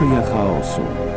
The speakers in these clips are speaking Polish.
Teoria chaosu.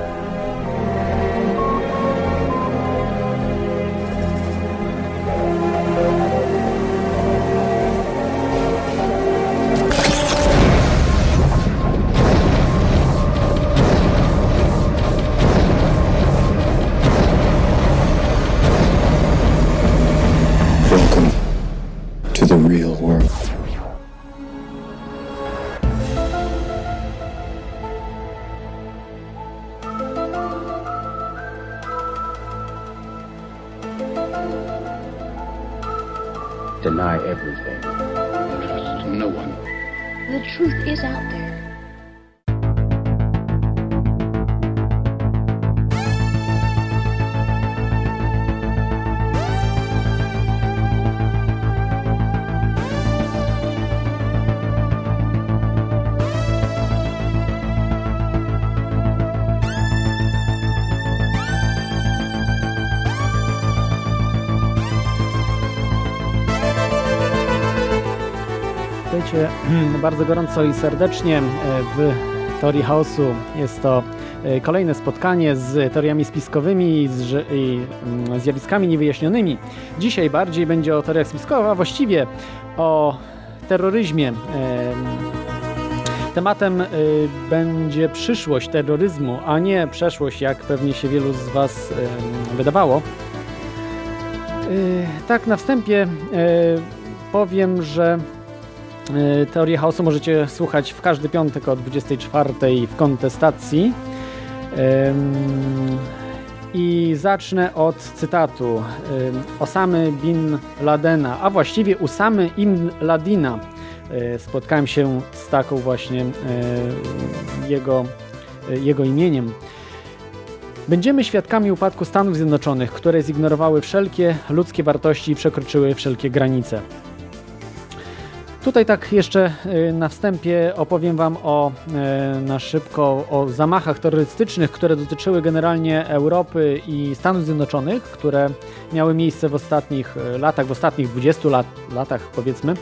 Bardzo gorąco i serdecznie e, w Teorii Chaosu. Jest to e, kolejne spotkanie z teoriami spiskowymi i z ży- i mm, zjawiskami niewyjaśnionymi. Dzisiaj bardziej będzie o teoriach spiskowych, a właściwie o terroryzmie. Em, Tematem będzie przyszłość terroryzmu, a nie przeszłość, jak pewnie się wielu z Was wydawało. Tak, na wstępie powiem, że y, Teorię Chaosu możecie słuchać w każdy piątek o 24 w kontestacji. I zacznę od cytatu Osamy bin Ladena, a właściwie Usamy ibn Ladina. Y, Spotkałem się z taką właśnie y, jego, jego imieniem. Będziemy świadkami upadku Stanów Zjednoczonych, które zignorowały wszelkie ludzkie wartości i przekroczyły wszelkie granice. Tutaj tak jeszcze y, na wstępie opowiem Wam o, y, na szybko o zamachach terrorystycznych, które dotyczyły generalnie Europy i Stanów Zjednoczonych, które miały miejsce w ostatnich y, latach, w ostatnich 20 lat, latach powiedzmy.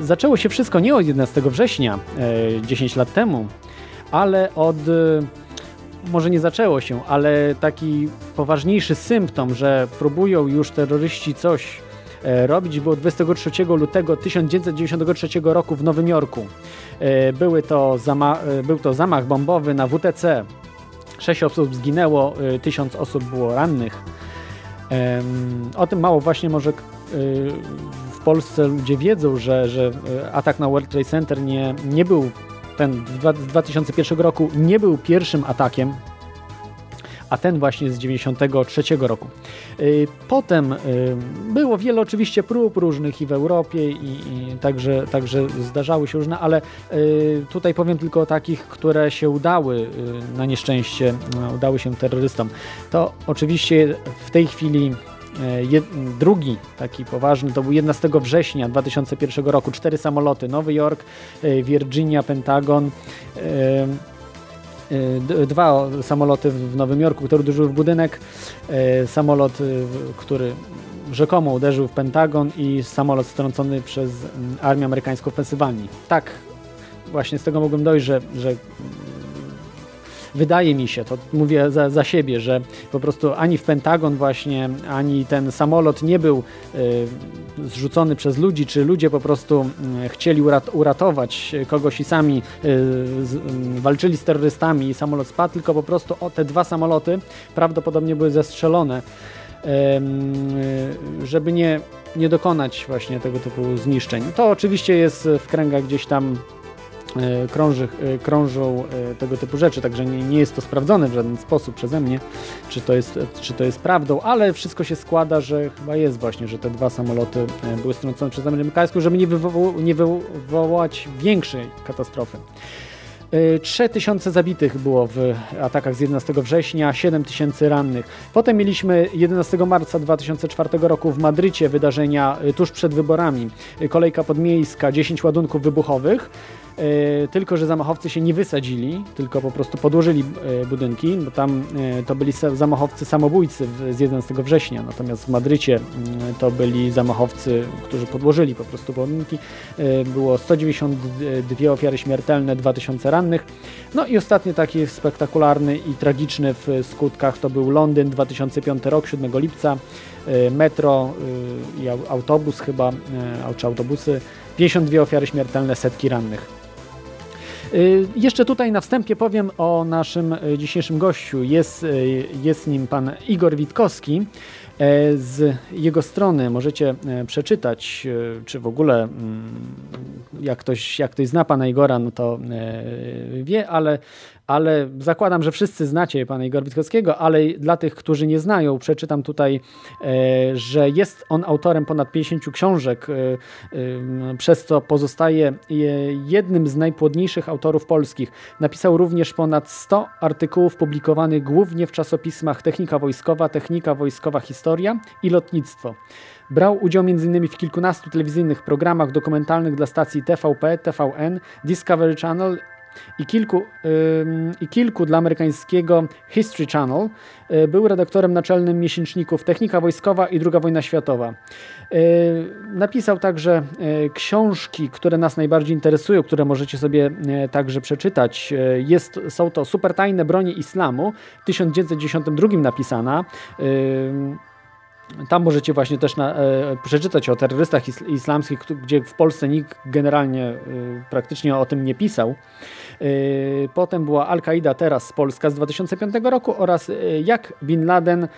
Zaczęło się wszystko nie od 11 września, y, 10 lat temu, ale od może nie zaczęło się, ale taki poważniejszy symptom, że próbują już terroryści coś robić, było 23 lutego 1993 roku w Nowym Jorku. E, Były to e, był to zamach bombowy na WTC. Sześć osób zginęło, e, tysiąc osób było rannych. O tym mało właśnie może w Polsce ludzie wiedzą, że, że atak na World Trade Center nie, nie był ten z 2001 roku nie był pierwszym atakiem, a ten właśnie z 93 roku. Y, Potem y, było wiele oczywiście prób różnych i w Europie i, i także, także zdarzały się różne, ale y, tutaj powiem tylko o takich, które się udały na nieszczęście, udały się terrorystom. To oczywiście w tej chwili jed, drugi taki poważny to był 11 września 2001 roku. Cztery samoloty, Nowy Jork, Virginia, Pentagon. d- Dwa samoloty w Nowym Jorku, które uderzyły w budynek. e, Samolot, w- który rzekomo uderzył w Pentagon i samolot strącony przez mm, armię amerykańską w Pensylwanii. Tak, właśnie z tego mogłem dojść, że, że wydaje mi się, to mówię za, za siebie, że po prostu ani w Pentagon właśnie, ani ten samolot nie był y, zrzucony przez ludzi, czy ludzie po prostu y, chcieli urat uratować kogoś i sami y, z, y, walczyli z terrorystami i samolot spadł, tylko po prostu o, te dwa samoloty prawdopodobnie były zestrzelone, y, żeby nie, nie dokonać właśnie tego typu zniszczeń. To oczywiście jest w kręgach gdzieś tam krąży, e, krążą e, tego typu rzeczy, także nie, nie jest to sprawdzone w żaden sposób przeze mnie, czy to, jest, czy to jest prawdą, ale wszystko się składa, że chyba jest właśnie, że te dwa samoloty e, były strącone przez amerykańską, żeby nie, nie wywołać większej katastrofy. E, 3000 zabitych było w atakach z 11 września, 7000 rannych. Potem mieliśmy 11 marca 2004 roku w Madrycie wydarzenia e, tuż przed wyborami. E, Kolejka podmiejska, 10 ładunków wybuchowych. Tylko że zamachowcy się nie wysadzili, tylko po prostu podłożyli budynki, bo tam to byli zamachowcy samobójcy z 11 września, natomiast w Madrycie to byli zamachowcy, którzy podłożyli po prostu budynki. Było 192 ofiary śmiertelne, 2000 rannych. No i ostatni taki spektakularny i tragiczny w skutkach to był Londyn, 2005 rok, 7 lipca. Metro i autobus chyba, czy autobusy, 52 ofiary śmiertelne, setki rannych. Jeszcze tutaj na wstępie powiem o naszym dzisiejszym gościu. Jest, jest nim pan Igor Witkowski. Z jego strony możecie przeczytać, czy w ogóle mm, jak ktoś, jak ktoś zna pana Igora, no to wie, ale ale zakładam, że wszyscy znacie pana Igora Witkowskiego, ale dla tych, którzy nie znają, przeczytam tutaj, e, że jest on autorem ponad 50 książek, e, e, przez co pozostaje jednym z najpłodniejszych autorów polskich. Napisał również ponad 100 artykułów publikowanych głównie w czasopismach Technika Wojskowa, Technika Wojskowa Historia i Lotnictwo. Brał udział m.in. w kilkunastu telewizyjnych programach dokumentalnych dla stacji TVP, TVN, Discovery Channel i kilku, i kilku dla amerykańskiego History Channel. Y, był redaktorem naczelnym miesięczników Technika Wojskowa i II wojna światowa. Y, napisał także y, książki, które nas najbardziej interesują, które możecie sobie także przeczytać. Jest, są to Supertajne bronie islamu, w 1992 napisana. Tam możecie właśnie też na, e, przeczytać o terrorystach islamskich, gdzie w Polsce nikt generalnie e, praktycznie o tym nie pisał. E, potem była Al-Qaida teraz Polska z 2005 roku oraz e, jak Bin Laden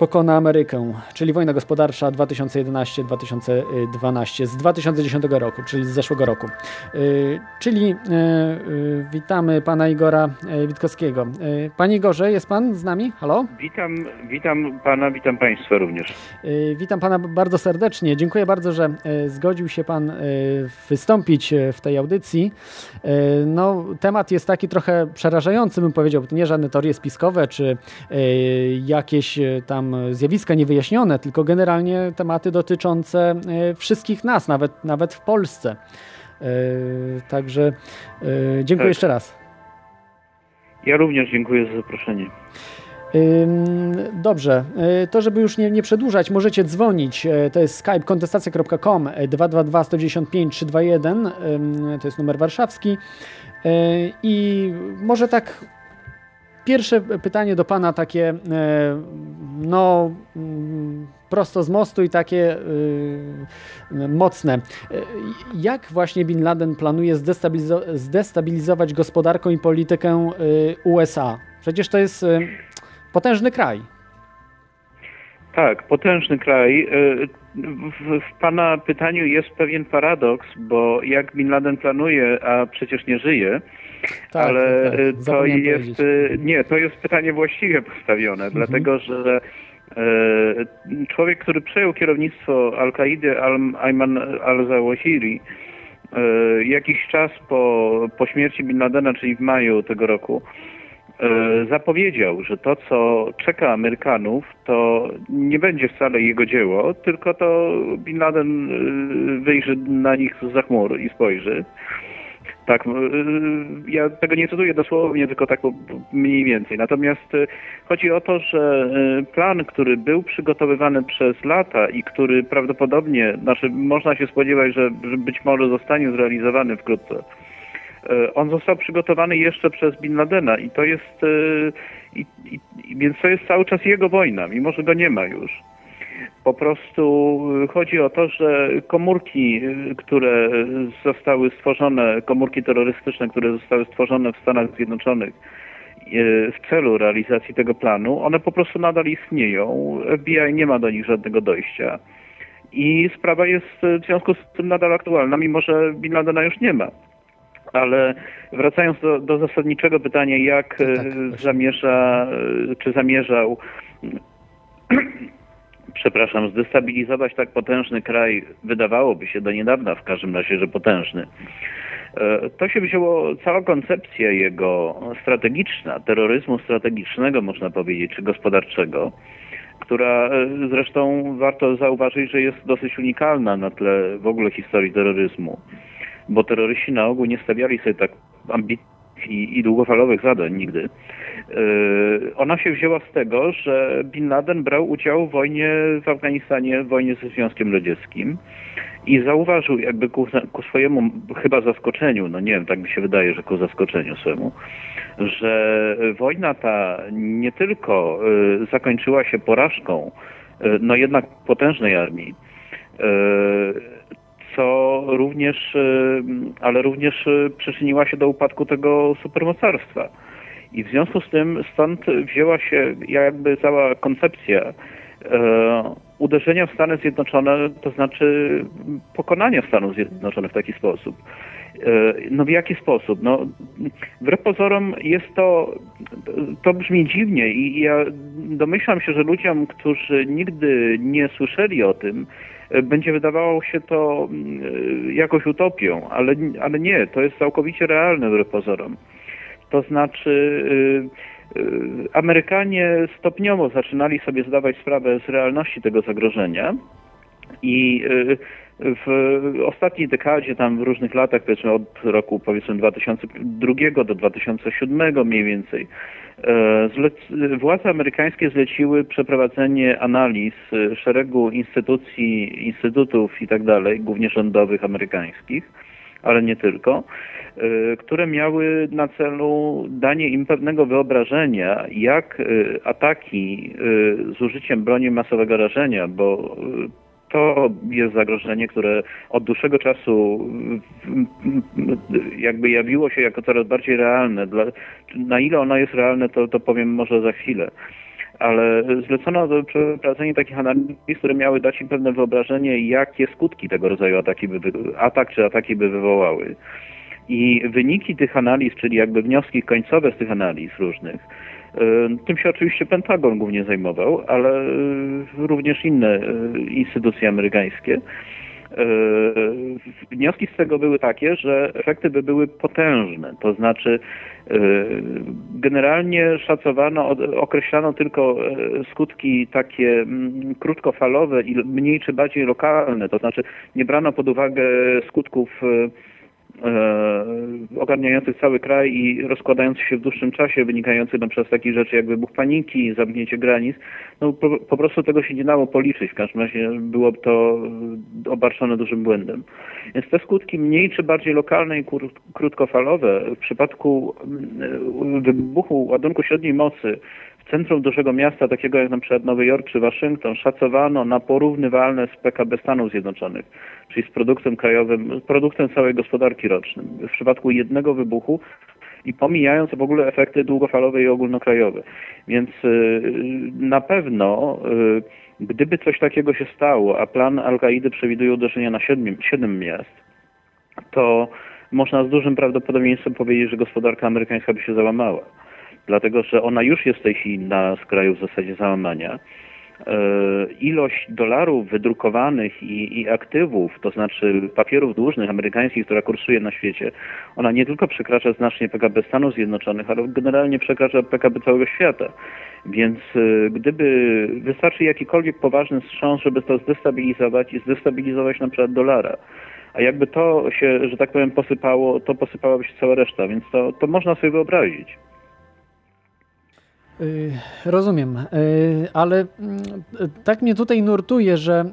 pokona Amerykę, czyli wojna gospodarcza 2011-2012 z 2010 roku, czyli z zeszłego roku. Y, czyli y, y, witamy pana Igora Witkowskiego. Panie Igorze, jest pan z nami? Halo? Witam, witam pana, witam państwa również. Witam pana bardzo serdecznie. Dziękuję bardzo, że zgodził się pan wystąpić w tej audycji. No, temat jest taki trochę przerażający, bym powiedział. Nie żadne teorie spiskowe, czy jakieś tam zjawiska niewyjaśnione, tylko generalnie tematy dotyczące e, wszystkich nas, nawet, nawet w Polsce. E, także e, dziękuję tak. jeszcze raz. Ja również dziękuję za zaproszenie. Dobrze, to żeby już nie, nie przedłużać, możecie dzwonić. To jest skype kontestacja.com 222 195 321, to jest numer warszawski. I może tak Pierwsze pytanie do Pana takie, e, no, mm, prosto z mostu i takie e, mocne. E, jak właśnie Bin Laden planuje zdestabilizo zdestabilizować gospodarkę i politykę USA? Przecież to jest potężny kraj. Tak, potężny kraj. W, w, Pana pytaniu jest pewien paradoks, bo jak Bin Laden planuje, a przecież nie żyje, tak, ale tak, tak. to jest nie, to jest pytanie właściwie postawione, mhm. dlatego że e, człowiek, który przejął kierownictwo Al-Kaidy, Ayman al-Zawahiri, jakiś czas po, po śmierci Bin Ladena, czyli w maju tego roku, zapowiedział, że to, co czeka Amerykanów, to nie będzie wcale jego dzieło, tylko to Bin Laden wyjrzy na nich za chmur i spojrzy. Tak, y, y, ja tego nie cytuję dosłownie, tylko tak mniej więcej. Natomiast y, chodzi o to, że plan, który był przygotowywany przez lata i który prawdopodobnie, znaczy można się spodziewać, że być może zostanie zrealizowany wkrótce, on został przygotowany jeszcze przez Bin Ladena i to jest, i, i, więc to jest cały czas jego wojna, mimo że go nie ma już. Po prostu y, chodzi o to, że komórki, y, które zostały stworzone, komórki terrorystyczne, które zostały stworzone w Stanach Zjednoczonych y, w celu realizacji tego planu, one po prostu nadal istnieją. FBI nie ma do nich żadnego dojścia. I sprawa jest w związku z tym nadal aktualna, mimo że Bin Ladena już nie ma. Ale wracając do, do zasadniczego pytania, jak tak, zamierza, czy zamierzał przepraszam, zdestabilizować tak potężny kraj, wydawałoby się do niedawna w każdym razie, że potężny. E, to się wzięło, cała koncepcja jego strategiczna, terroryzmu strategicznego można powiedzieć, czy gospodarczego, która e, zresztą warto zauważyć, że jest dosyć unikalna na tle w ogóle historii terroryzmu. bo terroryści na ogół nie stawiali sobie tak ambitnych i, i długofalowych zadań nigdy. Ona się wzięła z tego, że Bin Laden brał udział w wojnie w Afganistanie, w wojnie ze Związkiem Radzieckim i zauważył jakby ku, ku swojemu chyba zaskoczeniu, no nie wiem, tak mi się wydaje, że ku zaskoczeniu swemu, że wojna ta nie tylko y, zakończyła się porażką, y, no jednak potężnej armii, y, co również, ale również przyczyniła się do upadku tego supermocarstwa. I w związku z tym stąd wzięła się jakby cała koncepcja uderzenia w Stany Zjednoczone, to znaczy pokonania Stanów Zjednoczonych w taki sposób. E, no w jaki sposób? No, wbrew pozorom jest to, to brzmi dziwnie i ja domyślam się, że ludziom, którzy nigdy nie słyszeli o tym, e, będzie wydawało się to e, jakoś utopią, ale, ale nie, to jest całkowicie realne wbrew pozorom. To znaczy Amerykanie stopniowo zaczynali sobie zdawać sprawę z realności tego zagrożenia i w ostatniej dekadzie, tam w różnych latach, powiedzmy od roku powiedzmy 2002 do 2007 mniej więcej, e, władze amerykańskie zleciły przeprowadzenie analiz szeregu instytucji, instytutów i tak dalej, głównie rządowych amerykańskich, ale nie tylko, e, które miały na celu danie im pewnego wyobrażenia, jak e, ataki z użyciem broni masowego rażenia, bo to jest zagrożenie, które od dłuższego czasu jakby jawiło się jako coraz bardziej realne. Dla, na ile ono jest realne, to, to powiem może za chwilę. Ale zlecono przeprowadzenie takich analiz, które miały dać im pewne wyobrażenie, jakie skutki tego rodzaju ataki by, atak czy ataki by wywołały. I wyniki tych analiz, czyli jakby wnioski końcowe z tych analiz różnych, tym się oczywiście Pentagon głównie zajmował, ale e, również inne e, instytucje amerykańskie. Wnioski z tego były takie, że efekty by były potężne, to znaczy generalnie szacowano, określano tylko skutki takie krótkofalowe i mniej czy bardziej lokalne, to znaczy nie brano pod uwagę skutków E, ogarniających cały kraj i rozkładających się w dłuższym czasie, wynikających na przykład z takich rzeczy jak wybuch paniki, zamknięcie granic, no po, po, prostu tego się nie dało policzyć. W każdym razie byłoby to obarczone dużym błędem. Więc te skutki mniej czy bardziej lokalne i krótkofalowe w przypadku mm, wybuchu ładunku średniej mocy w centrum dużego miasta, takiego jak na przykład Nowy Jork czy Waszyngton, szacowano na porównywalne z PKB Stanów Zjednoczonych, czyli z produktem krajowym, produktem całej gospodarki rocznym. W przypadku jednego wybuchu i pomijając w ogóle efekty długofalowe i ogólnokrajowe. Więc y, na pewno, y, gdyby coś takiego się stało, a plan Al-Kaidy przewiduje uderzenia na siedmiu, siedem miast, to można z dużym prawdopodobieństwem powiedzieć, że gospodarka amerykańska by się załamała dlatego że ona już jest w tej chwili na skraju w zasadzie załamania. E, ilość dolarów wydrukowanych i, i, aktywów, to znaczy papierów dłużnych amerykańskich, która kursuje na świecie, ona nie tylko przekracza znacznie PKB Stanów Zjednoczonych, ale generalnie przekracza PKB całego świata. Więc e, gdyby wystarczy jakikolwiek poważny wstrząs, żeby to zdestabilizować i zdestabilizować na przykład dolara, a jakby to się, że tak powiem, posypało, to posypałaby się cała reszta, więc to, to można sobie wyobrazić. Y, rozumiem, y, ale mm, tak mnie tutaj nurtuje, że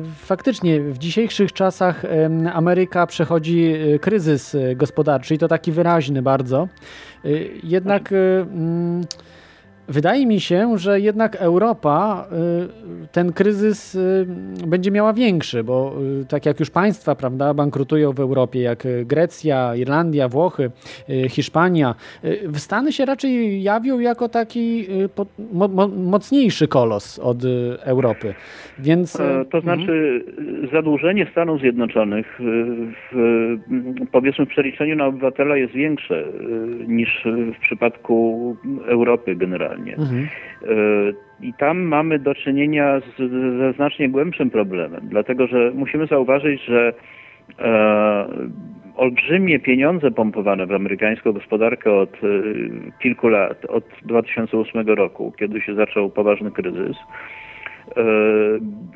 y, faktycznie w dzisiejszych czasach Ameryka przechodzi kryzys gospodarczy i to taki wyraźny bardzo. Jednak mm, Wydaje mi się, że jednak Europa y, ten kryzys y, będzie miała większy, bo y, tak jak już państwa prawda, bankrutują w Europie, jak Grecja, Irlandia, Włochy, Hiszpania, Stany się raczej jawią jako taki mocniejszy kolos od Europy. Więc, e, to znaczy zadłużenie Stanów Zjednoczonych w, powiedzmy w przeliczeniu na obywatela jest większe niż w przypadku Europy generalnie. Mhm. I tam mamy do czynienia z, ze znacznie głębszym problemem, dlatego że musimy zauważyć, że e, olbrzymie pieniądze pompowane w amerykańską gospodarkę od e, kilku lat, od 2008 roku, kiedy się zaczął poważny kryzys,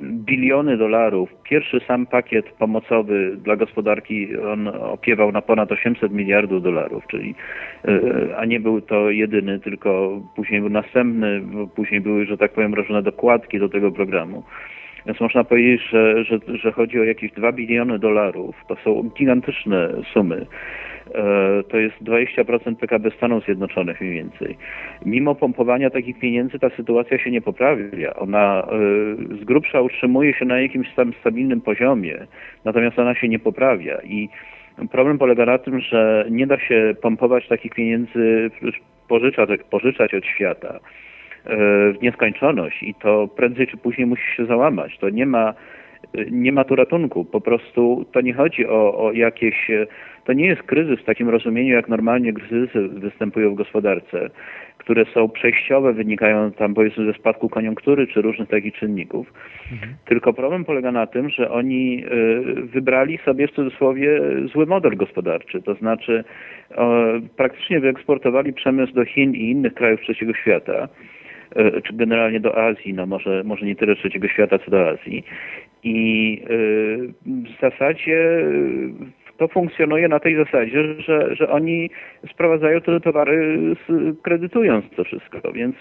biliony dolarów. Pierwszy sam pakiet pomocowy dla gospodarki on opiewał na ponad 800 miliardów dolarów, czyli a nie był to jedyny, tylko później był następny, później były, że tak powiem, różne dokładki do tego programu. Więc można powiedzieć, że, że, że chodzi o jakieś 2 biliony dolarów. To są gigantyczne sumy. E, to jest 20% PKB Stanów Zjednoczonych mniej więcej. Mimo pompowania takich pieniędzy ta sytuacja się nie poprawia. Ona e, z grubsza utrzymuje się na jakimś tam stabilnym poziomie, natomiast ona się nie poprawia i problem polega na tym, że nie da się pompować takich pieniędzy, pożyczać, pożyczać od świata e, w nieskończoność i to prędzej czy później musi się załamać. To nie ma nie ma tu ratunku. Po prostu to nie chodzi o, o jakieś. To nie jest kryzys w takim rozumieniu, jak normalnie kryzysy występują w gospodarce, które są przejściowe, wynikają tam powiedzmy ze spadku koniunktury czy różnych takich czynników. Mhm. Tylko problem polega na tym, że oni y, wybrali sobie w cudzysłowie zły model gospodarczy. To znaczy praktycznie wyeksportowali przemysł do Chin i innych krajów trzeciego świata czy generalnie do Azji, no może, może nie tyle trzeciego świata, co do Azji. I y, w zasadzie to funkcjonuje na tej zasadzie, że, że oni sprowadzają te towary kredytując to wszystko, więc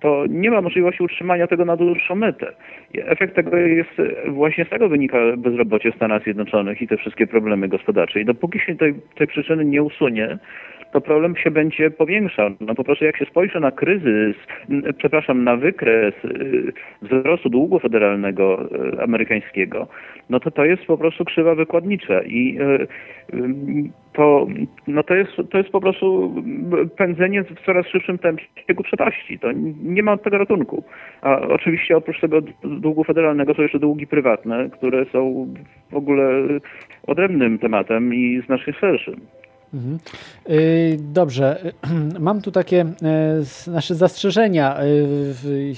to nie ma możliwości utrzymania tego na dłuższą metę. Efekt tego jest, właśnie z tego wynika bezrobocie w Stanach Zjednoczonych i te wszystkie problemy gospodarcze. I dopóki się tej, tej przyczyny nie usunie, to problem się będzie powiększał. No po prostu jak się spojrzy na kryzys, przepraszam, na wykres y, wzrostu długu federalnego y, amerykańskiego, no to to jest po prostu krzywa wykładnicza i y, to, no to, jest, to jest po prostu pędzenie w coraz szybszym tempie ku przepaści. To nie ma tego ratunku. A oczywiście oprócz tego długu federalnego są jeszcze długi prywatne, które są w ogóle odrębnym tematem i znacznie szerszym. Mhm. Y, dobrze, mam tu takie e, nasze zastrzeżenia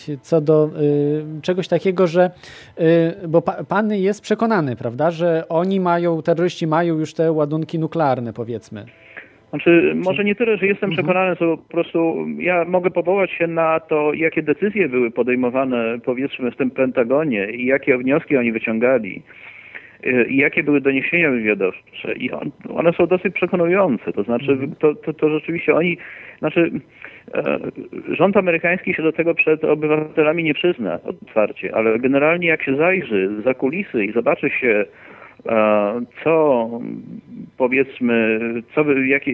y, co do y, czegoś takiego, że bo pan jest przekonany, prawda, że oni mają, terroryści mają już te ładunki nuklearne, powiedzmy. Znaczy, może nie tyle, że jestem mhm. przekonany, co po prostu ja mogę powołać się na to, jakie decyzje były podejmowane, powiedzmy, w tym Pentagonie i jakie wnioski oni wyciągali jakie były doniesienia wywiadowcze i on, one są dosyć przekonujące, to znaczy mhm. to, to, to rzeczywiście oni, znaczy e, rząd amerykański się do tego przed obywatelami nie przyzna otwarcie, ale generalnie jak się zajrzy za kulisy i zobaczy się e, co powiedzmy, co, jakie,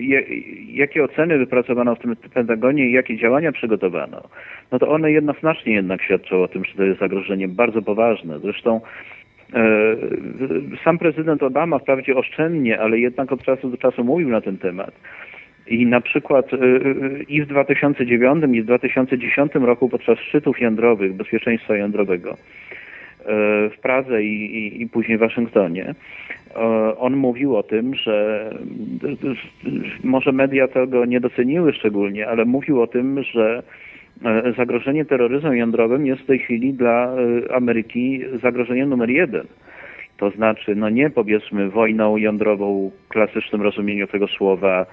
jakie oceny wypracowano w tym Pentagonie i jakie działania przygotowano, no to one jednoznacznie jednak świadczą o tym, że to jest zagrożenie bardzo poważne. Zresztą sam prezydent Obama wprawdzie oszczędnie, ale jednak od czasu do czasu mówił na ten temat. I na przykład e, e, i w 2009 i w 2010 roku podczas szczytów jądrowych, bezpieczeństwa jądrowego w Pradze i, i, i później w Waszyngtonie, on mówił o tym, że może media tego nie doceniły szczególnie, ale mówił o tym, że E, zagrożenie terroryzmem jądrowym jest w tej chwili dla e, Ameryki zagrożeniem numer jeden. To znaczy, no nie powiedzmy wojną jądrową w klasycznym rozumieniu tego słowa,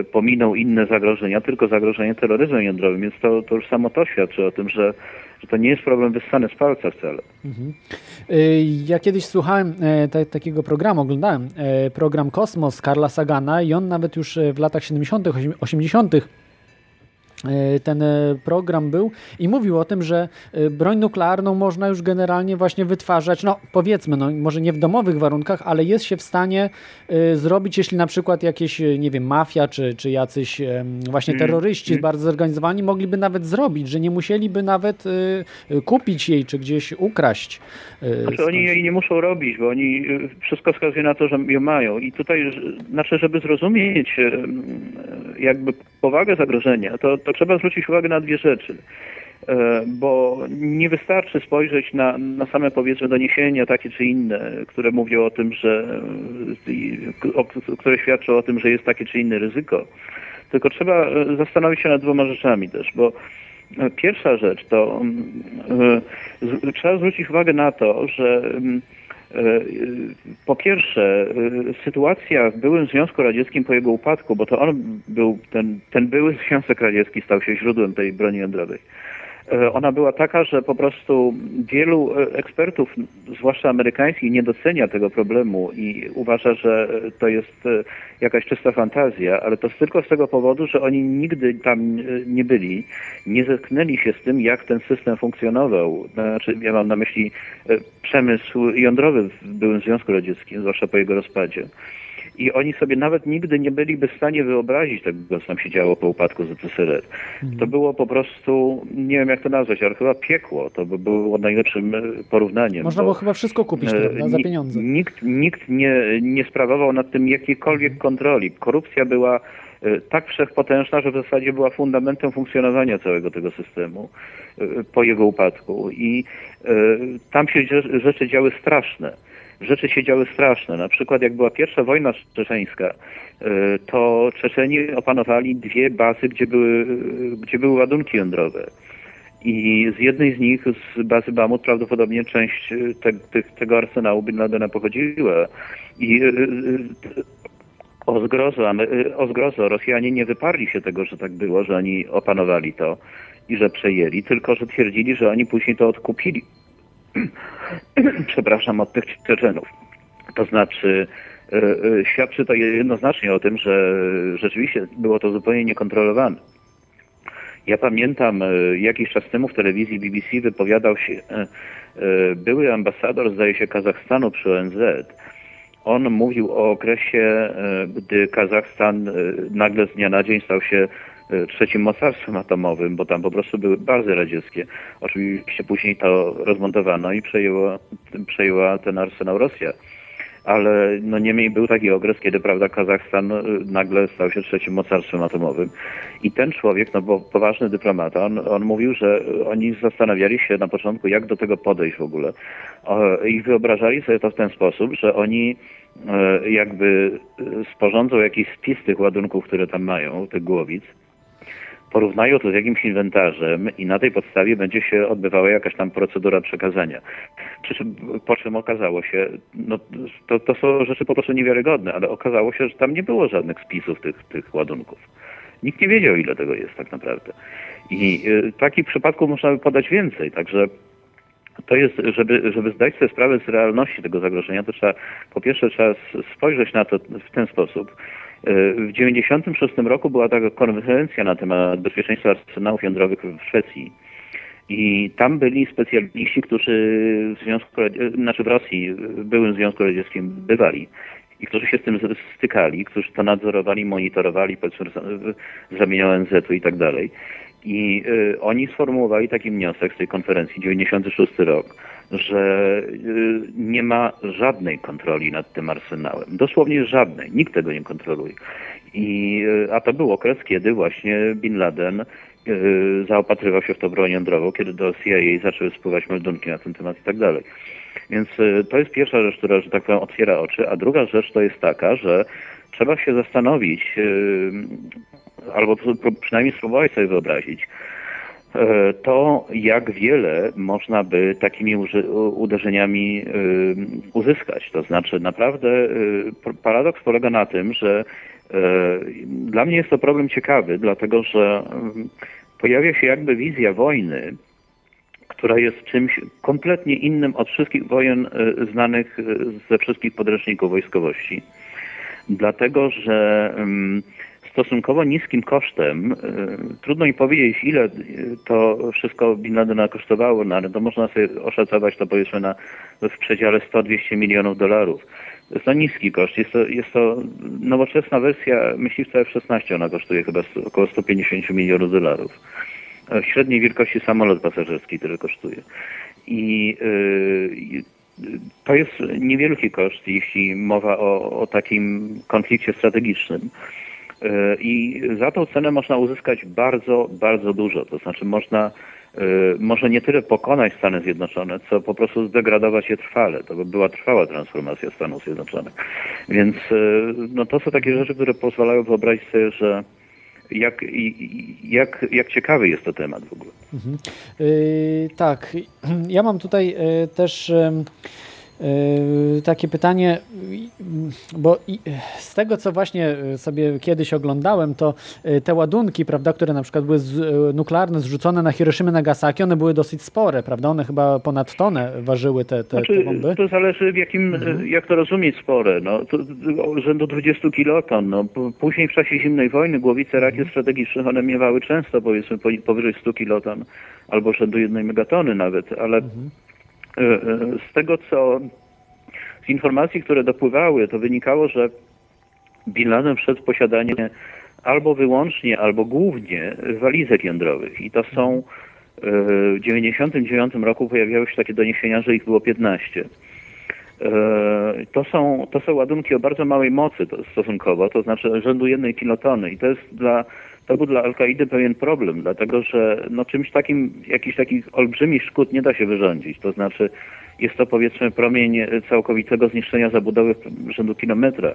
y, pominą inne zagrożenia, tylko zagrożenie terroryzmem jądrowym. Więc to, to już samo to świadczy o tym, że, że to nie jest problem wyssany z palca wcale. Mhm. Ja kiedyś słuchałem te, takiego programu, oglądałem program Kosmos Karla Sagana i on nawet już w latach 70., 80 E, ten e, program był i mówił o tym, że e, broń nuklearną można już generalnie właśnie wytwarzać, no powiedzmy, no może nie w domowych warunkach, ale jest się w stanie zrobić, jeśli na przykład jakieś, nie wiem, mafia czy, czy jacyś właśnie mm, terroryści mm. bardzo zorganizowani mogliby nawet zrobić, że nie musieliby nawet kupić jej czy gdzieś ukraść. Znaczy oni jej nie muszą robić, bo oni wszystko wskazuje na to, że ją mają i tutaj, znaczy żeby zrozumieć jakby powagę zagrożenia, to to trzeba zwrócić uwagę na dwie rzeczy. E, bo nie wystarczy spojrzeć na, na same powiedzmy doniesienia takie czy inne, które mówią o tym, że które świadczą o tym, że jest takie czy inne ryzyko. Tylko trzeba e, zastanowić się nad dwoma rzeczami też, bo e, pierwsza rzecz to trzeba zwrócić uwagę na to, że E, po pierwsze, e, sytuacja w byłym Związku Radzieckim po jego upadku, bo to on był, ten, ten były Związek Radziecki stał się źródłem tej broni jądrowej. E, ona była taka, że po prostu wielu e, ekspertów, zwłaszcza amerykańskich, nie docenia tego problemu i uważa, że to jest e, jakaś czysta fantazja, ale to tylko z tego powodu, że oni nigdy tam nie byli, nie zetknęli się z tym, jak ten system funkcjonował. Znaczy, ja mam na myśli przemysł jądrowy w byłym Związku Radzieckim, zwłaszcza po jego rozpadzie. I oni sobie nawet nigdy nie byliby w stanie wyobrazić tego, co tam się działo po upadku ZSRR. To było po prostu, nie wiem jak to nazwać, ale chyba piekło. To by było najlepszym e, porównaniem. Można było chyba wszystko kupić e, prawda, za pieniądze. Nikt, nikt nie, nie sprawował nad tym jakiejkolwiek mhm. kontroli. Korupcja była e, tak wszechpotężna, że w zasadzie była fundamentem funkcjonowania całego tego systemu po jego upadku. I tam się rzeczy działy straszne rzeczy się działy straszne. Na przykład jak była pierwsza wojna czeczeńska, e, to Czeczeni opanowali dwie bazy, gdzie były, gdzie były ładunki jądrowe. I z jednej z nich, z bazy Bamut, prawdopodobnie część te, te, tego arsenału Bin Ladena pochodziła. I e, o zgrozo, o zgrozo Rosjanie nie wyparli się tego, że tak było, że oni opanowali to i że przejęli, tylko że twierdzili, że oni później to odkupili. przepraszam, od tych Czeczenów. To znaczy, e, e, świadczy to jednoznacznie o tym, że rzeczywiście było to zupełnie niekontrolowane. Ja pamiętam, e, jakiś czas temu w telewizji BBC wypowiadał się były ambasador, zdaje się, Kazachstanu przy ONZ. On mówił o okresie, gdy Kazachstan nagle z dnia na dzień stał się trzecim mocarstwem atomowym, bo tam po prostu były bazy radzieckie. Oczywiście później to rozmontowano i przejęło, przejęła ten arsenał Rosja. Ale no niemniej był taki okres, kiedy prawda Kazachstan e, nagle stał się trzecim mocarstwem atomowym. I ten człowiek, no bo poważny dyplomata, on, on mówił, że oni zastanawiali się na początku, jak do tego podejść w ogóle. I wyobrażali sobie to w ten sposób, że oni e, jakby sporządzą jakiś spis tych ładunków, które tam mają, tych głowic, porównają to z jakimś inwentarzem i na tej podstawie będzie się odbywała jakaś tam procedura przekazania. Przy czym, po czym okazało się, no to, to są rzeczy po prostu niewiarygodne, ale okazało się, że tam nie było żadnych spisów tych, tych ładunków. Nikt nie wiedział, ile tego jest tak naprawdę. I y, takich przypadków można by podać więcej, także to jest, żeby, żeby zdać sobie sprawę z realności tego zagrożenia, to trzeba, po pierwsze trzeba spojrzeć na to w ten sposób, w 1996 roku była taka konferencja na temat bezpieczeństwa arsenałów jądrowych w Szwecji. I tam byli specjaliści, którzy w Związku, znaczy w Rosji, w byłym Związku Radzieckim bywali i którzy się z tym stykali, którzy to nadzorowali, monitorowali, powiedzmy z ramienia ONZ-u i tak dalej. I y, oni sformułowali taki wniosek z tej konferencji, 96 rok, że y, nie ma żadnej kontroli nad tym arsenałem. Dosłownie żadnej. Nikt tego nie kontroluje. I, y, a to był okres, kiedy właśnie Bin Laden y, zaopatrywał się w to broń jądrową, kiedy do CIA zaczęły spływać meldunki na ten temat i tak dalej. Więc to jest pierwsza rzecz, która, że tak powiem, otwiera oczy, a druga rzecz to jest taka, że trzeba się zastanowić, albo przynajmniej spróbować sobie wyobrazić, to jak wiele można by takimi uderzeniami e, uzyskać. To znaczy naprawdę e, paradoks polega na tym, że dla mnie jest to problem ciekawy, dlatego że pojawia się jakby wizja wojny, która jest czymś kompletnie innym od wszystkich wojen znanych ze wszystkich podręczników wojskowości. Dlatego, że stosunkowo niskim kosztem. E, trudno mi powiedzieć, ile to wszystko Bin Ladena kosztowało, no ale to można sobie oszacować to powiedzmy na, w przedziale 100-200 milionów dolarów. Jest to niski koszt. Jest to, jest to nowoczesna wersja myśliwca F-16. Ona kosztuje chyba około 150 milionów dolarów. W średniej wielkości samolot pasażerski tyle kosztuje. I yy, to jest niewielki koszt, jeśli mowa o, o takim konflikcie strategicznym. E, I za tą cenę można uzyskać bardzo, bardzo dużo. To znaczy można e, może nie tyle pokonać Stany Zjednoczone, co po prostu zdegradować je trwale. To by była trwała transformacja Stanów Zjednoczonych. Więc e, no, to są takie rzeczy, które pozwalają wyobrazić sobie, że jak, jak, jak ciekawy jest to temat w ogóle. Mhm. Yy, tak, ja mam tutaj też. Yy, takie pytanie, bo z tego co właśnie sobie kiedyś oglądałem, to yy, te ładunki, prawda, które na przykład były z, yy, nuklearne zrzucone na Hiroshima Nagasaki, one były dosyć spore, prawda? One chyba ponad tonę ważyły te, te, znaczy, te bomby. To zależy w jakim, mhm. jak to rozumieć spore, no, to, rzędu 20 kiloton, no. Później w czasie zimnej wojny głowice rakiet mhm. strategicznych one miewały często powiedzmy powyżej 100 kiloton albo rzędu jednej megatony nawet, ale mhm. E, e, z tego, co z informacji, które dopływały, to wynikało, że Bin Laden wszedł w posiadanie albo wyłącznie, albo głównie walizek jądrowych. I to są e, w 1999 roku pojawiały się takie doniesienia, że ich było 15. To są, to są ładunki o bardzo małej mocy to stosunkowo, to znaczy rzędu jednej kilotony. I to jest dla to był dla Al-Kaidy pewien problem, dlatego że no, czymś takim, jakichś takich olbrzymich szkód nie da się wyrządzić. To znaczy jest to powiedzmy promień całkowitego zniszczenia zabudowy rzędu kilometra.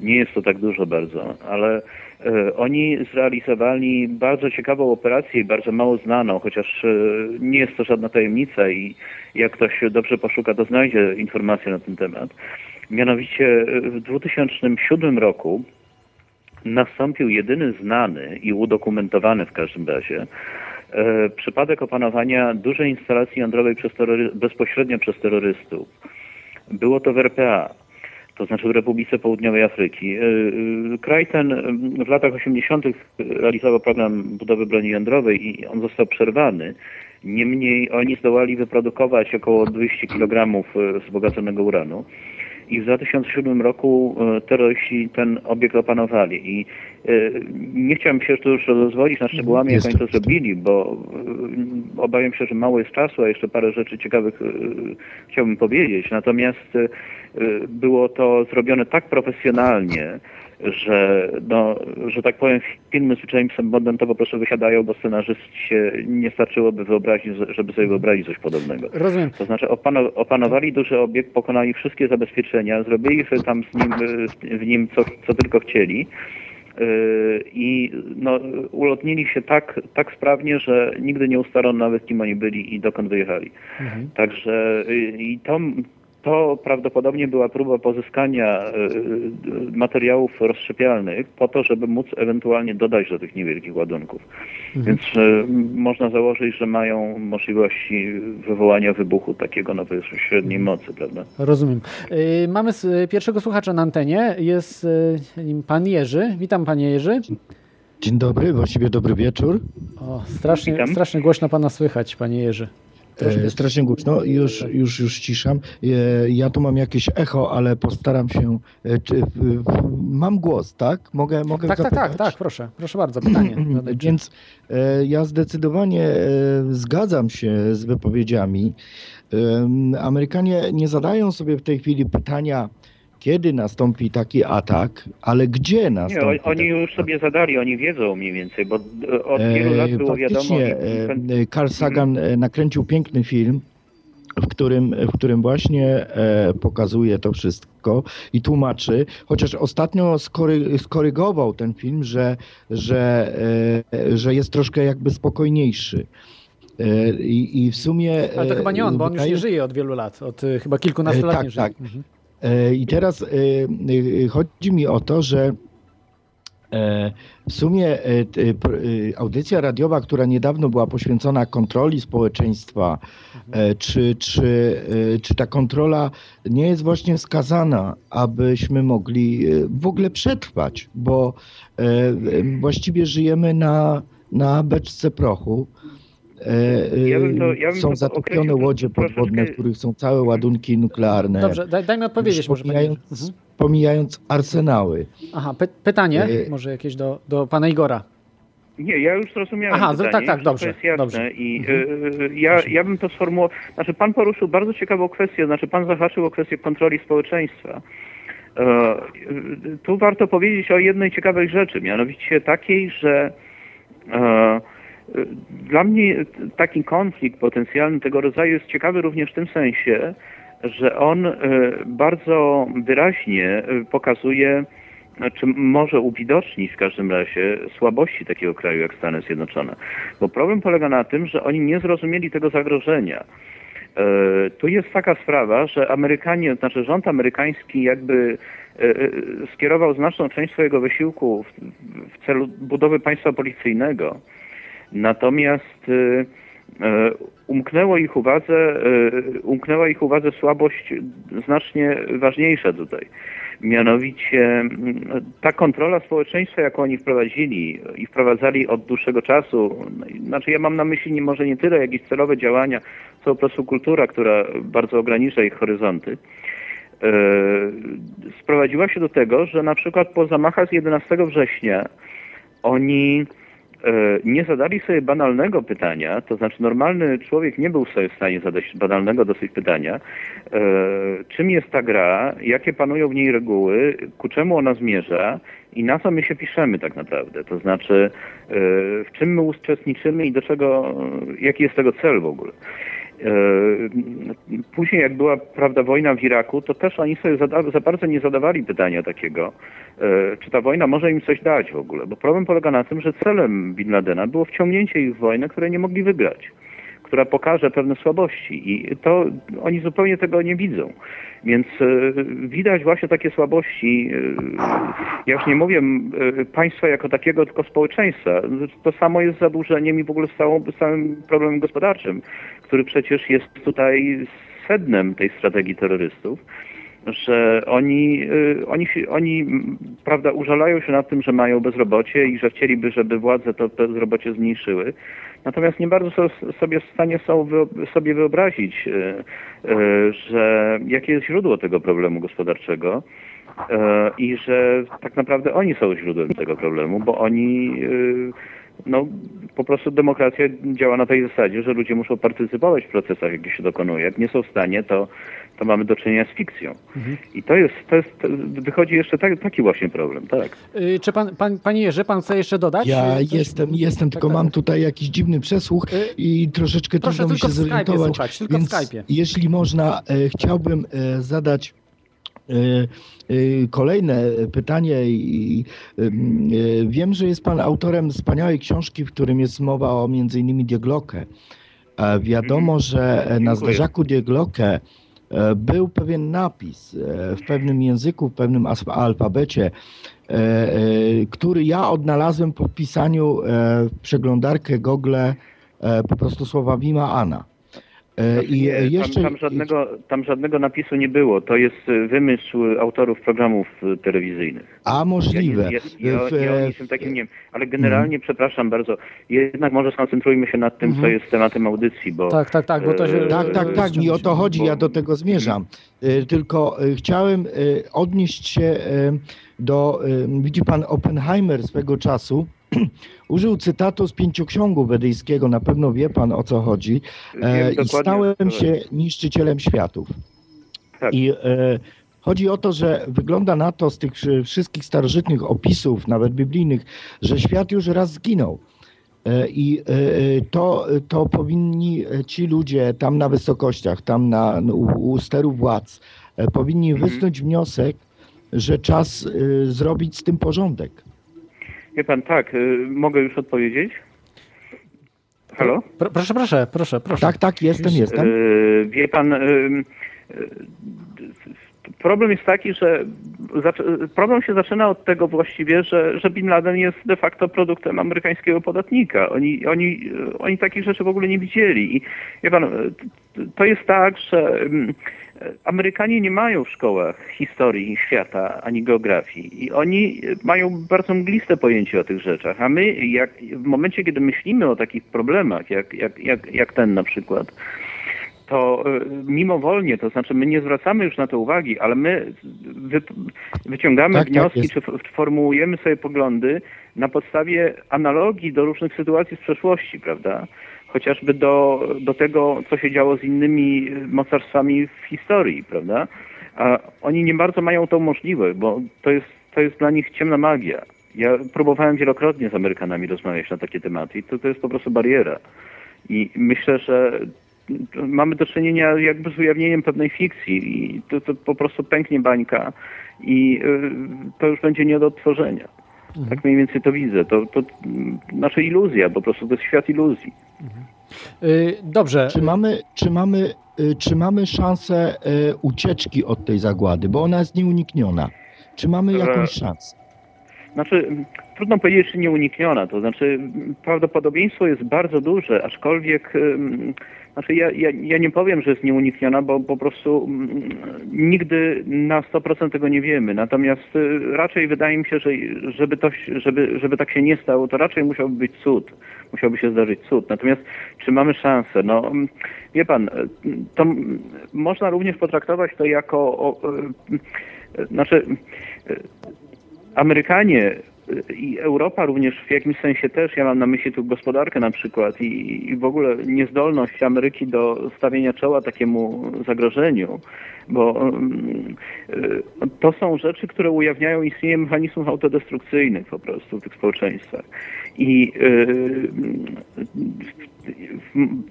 Nie jest to tak dużo bardzo, ale e, oni zrealizowali bardzo ciekawą operację bardzo mało znaną, chociaż e, nie jest to żadna tajemnica i jak ktoś dobrze poszuka, to znajdzie informacje na ten temat. Mianowicie e, w 2007 roku nastąpił jedyny znany i udokumentowany w każdym razie e, przypadek opanowania dużej instalacji jądrowej przez bezpośrednio przez terrorystów. Było to w RPA, to znaczy w Republice Południowej Afryki. E, e, kraj ten w latach 80. realizował program budowy broni jądrowej i on został przerwany. Niemniej oni zdołali wyprodukować około 200 kg wzbogaconego uranu i w 2007 roku e, terroryści ten obiekt opanowali. I e, nie chciałem się tu już rozwodzić nad szczegółami, jak oni to zrobili, bo e, obawiam się, że mało jest czasu, a jeszcze parę rzeczy ciekawych chciałbym powiedzieć. Natomiast było to zrobione tak profesjonalnie, że, no, że tak powiem, filmy z Jamesem Bondem to po prostu wysiadają, bo się nie starczyłoby wyobrazić, żeby sobie wyobrazić coś podobnego. Rozumiem. To znaczy opanowali duży obiekt, pokonali wszystkie zabezpieczenia, zrobili sobie tam z nim, w nim co, co tylko chcieli yy, i no, ulotnili się tak, tak sprawnie, że nigdy nie ustalono nawet kim oni byli i dokąd wyjechali. Mhm. Także yy, i to, to prawdopodobnie była próba pozyskania e, e, materiałów rozszczepialnych po to, żeby móc ewentualnie dodać do tych niewielkich ładunków. Mhm. Więc e, można założyć, że mają możliwości wywołania wybuchu takiego no powiedzmy średniej mhm. mocy, prawda? Rozumiem. Mamy pierwszego słuchacza na antenie, jest nim pan Jerzy. Witam panie Jerzy. Dzień dobry, właściwie dobry wieczór. O, strasznie, strasznie głośno pana słychać, panie Jerzy. Troszkę. Strasznie głośno, już, już, już ciszam. E, ja tu mam jakieś echo, ale postaram się. E, czy, mam głos, tak? Mogę, mogę tak, tak, tak, tak, proszę, proszę bardzo, pytanie. Więc e, ja zdecydowanie zgadzam się z wypowiedziami. Amerykanie nie zadają sobie w tej chwili pytania, kiedy nastąpi taki atak, ale gdzie nastąpi. Nie, oni już sobie zadali, oni wiedzą mniej więcej, bo od wielu lat było wiadomo. Carl Sagan nakręcił piękny film, w którym, w którym właśnie e, pokazuje to wszystko i tłumaczy, chociaż ostatnio skory, skorygował ten film, że, że, e, że jest troszkę jakby spokojniejszy. E, I, I, w sumie. Ale to chyba nie on, bo on już nie żyje od wielu lat, od chyba kilkunastu lat. Tak, tak. Mhm. E, I teraz e, e, chodzi mi o to, że w sumie audycja radiowa, która niedawno była poświęcona kontroli społeczeństwa, czy, czy, czy ta kontrola nie jest właśnie skazana, abyśmy mogli w ogóle przetrwać, bo właściwie żyjemy na, na beczce prochu. E, ja bym to, ja bym są zatopione łodzie podwodne, w których są całe ładunki nuklearne. Dobrze, daj, daj mi odpowiedzieć. Może pomijając, mhm. pomijając arsenały. Aha, py pytanie e... może jakieś do, do pana Igora. Nie, ja już zrozumiałem Aha, pytanie, tak, tak, dobrze. To jest jasne dobrze. i mhm. y, ja, ja bym to sformułował, znaczy pan poruszył bardzo ciekawą kwestię, znaczy pan zahaczył o kwestię kontroli społeczeństwa. E, tu warto powiedzieć o jednej ciekawej rzeczy, mianowicie takiej, że e, dla mnie taki konflikt potencjalny tego rodzaju jest ciekawy również w tym sensie, że on e, bardzo wyraźnie e, pokazuje, czy może uwidocznić w każdym razie słabości takiego kraju jak Stany Zjednoczone. Bo problem polega na tym, że oni nie zrozumieli tego zagrożenia. Tu jest taka sprawa, że Amerykanie, znaczy rząd amerykański jakby skierował znaczną część swojego wysiłku w, w celu budowy państwa policyjnego. Natomiast umknęło ich uwadze, umknęła ich uwadze słabość znacznie ważniejsza tutaj. Mianowicie ta kontrola społeczeństwa, jaką oni wprowadzili i wprowadzali od dłuższego czasu, znaczy ja mam na myśli może nie tyle jakieś celowe działania, co po prostu kultura, która bardzo ogranicza ich horyzonty, e, sprowadziła się do tego, że na przykład po zamachach z 11 września oni E, nie zadali sobie banalnego pytania, to znaczy normalny człowiek nie był sobie w stanie zadać banalnego dosyć pytania, e, czym jest ta gra, jakie panują w niej reguły, ku czemu ona zmierza i na co my się piszemy tak naprawdę, to znaczy e, w czym my uczestniczymy i do czego, jaki jest tego cel w ogóle. Później, jak była prawda wojna w Iraku, to też oni sobie za, za bardzo nie zadawali pytania takiego, E, czy ta wojna może im coś dać w ogóle. Bo problem polega na tym, że celem Bin Ladena było wciągnięcie ich w wojnę, której nie mogli wygrać, która pokaże pewne słabości i to oni zupełnie tego nie widzą. Więc e, widać właśnie takie słabości, e, ja już nie mówię państwa jako takiego, tylko społeczeństwa. To samo jest z zadłużeniem i w ogóle z, całą, z całym problemem gospodarczym, który przecież jest tutaj sednem tej strategii terrorystów że oni, oni, oni prawda, użalają się nad tym, że mają bezrobocie i że chcieliby, żeby władze to bezrobocie zmniejszyły. Natomiast nie bardzo sobie w stanie są sobie wyobrazić, y, y, że jakie jest źródło tego problemu gospodarczego i że tak naprawdę oni są źródłem tego problemu, bo oni no, po prostu demokracja działa na tej zasadzie, że ludzie muszą partycypować w procesach, jakie się dokonuje. Jak nie są w stanie, to, to mamy do czynienia z fikcją. Mhm. I to jest, to jest, wychodzi jeszcze tak, taki właśnie problem, tak. Yy, czy pan, pan, panie Jerzy, pan chce jeszcze dodać? Ja Coś? jestem, jestem, tylko tak, mam tak. tutaj jakiś dziwny przesłuch yy, i troszeczkę trudno mi się zorientować. Słuchać, tylko więc w Skype'ie. jeśli można, e, chciałbym e, zadać E, e, kolejne pytanie. E, wiem, że jest Pan autorem wspaniałej książki, w którym jest mowa o między innymi Dieglocke. Wiadomo, mhm. że na zderzaku Dieglocke był pewien napis w pewnym języku, w pewnym alfabecie, który ja odnalazłem po wpisaniu w przeglądarkę Google po prostu słowa Wima Ana. E, I jeszcze... tam, tam, żadnego, tam żadnego napisu nie było. To jest e, wymysł autorów programów e, telewizyjnych. A możliwe. Ja, ja, ja, ja, jestem takim, nie wiem, ale generalnie, mm. przepraszam bardzo, jednak może skoncentrujmy się nad tym, mm. co mhm. jest tematem audycji, bo... Tak, tak, tak, bo to się... Tak, tak, tak, mi o to chodzi, bo... ja do tego zmierzam. Tylko chciałem odnieść się do... Widzi pan Oppenheimer swego czasu, użył cytatu z pięcioksiągu wedyjskiego, na pewno wie pan o co chodzi. E, I stałem się niszczycielem światów. Tak. I e, chodzi o to, że wygląda na to z tych wszystkich starożytnych opisów, nawet biblijnych, że świat już raz zginął. E, I e, to, to powinni ci ludzie tam na wysokościach, tam na, u, u steru władz, e, powinni mhm. wysnuć wniosek, że czas zrobić z tym porządek. Wie pan, tak, y, mogę już odpowiedzieć? Halo? proszę, proszę, proszę, proszę. Tak, tak, jestem, jestem. Y, wie pan, y, problem jest taki, że problem się zaczyna od tego właściwie, że, że Bin Laden jest de facto produktem amerykańskiego podatnika. Oni, oni, oni takich rzeczy w ogóle nie widzieli. I wie pan, to jest tak, że mm, Amerykanie nie mają w szkołach historii świata ani geografii. I oni mają bardzo mgliste pojęcie o tych rzeczach, a my jak, w momencie, kiedy myślimy o takich problemach, jak, jak, jak, jak ten na przykład, to e, mimowolnie, to znaczy my nie zwracamy już na to uwagi, ale my wy, wyciągamy tak, tak wnioski, tak czy, czy formułujemy sobie poglądy na podstawie analogii do różnych sytuacji z przeszłości, prawda? Chociażby do, do tego, co się działo z innymi mocarstwami w historii, prawda? A oni nie bardzo mają tą możliwość, bo to jest, to jest dla nich ciemna magia. Ja próbowałem wielokrotnie z Amerykanami rozmawiać na takie tematy i to, to jest po prostu bariera. I myślę, że mamy do czynienia jakby z ujawnieniem pewnej fikcji i to, to po prostu pęknie bańka i y, to już będzie nie do odtworzenia. Mhm. Tak mniej więcej to widzę. To, to znaczy iluzja, po prostu to jest świat iluzji. Mhm. Y, dobrze. Czy mamy, czy mamy, y, czy mamy szansę y, ucieczki od tej zagłady, bo ona jest nieunikniona? Czy mamy jakąś szansę? Znaczy, trudno powiedzieć, czy nieunikniona. To znaczy, prawdopodobieństwo jest bardzo duże, aczkolwiek znaczy ja, ja, ja nie powiem, że jest nieunikniona, bo po prostu nigdy na 100% tego nie wiemy. Natomiast y, raczej wydaje mi się, że żeby, to, żeby, żeby tak się nie stało, to raczej musiałby być cud. Musiałby się zdarzyć cud. Natomiast czy mamy szansę? No, wie pan, to m- można również potraktować to jako... O, y, znaczy, y, Amerykanie i Europa również w jakimś sensie też, ja mam na myśli tu gospodarkę na przykład i, i w ogóle niezdolność Ameryki do stawienia czoła takiemu zagrożeniu, bo um, y, to są rzeczy, które ujawniają istnienie mechanizmów autodestrukcyjnych po prostu w tych społeczeństwach. I y,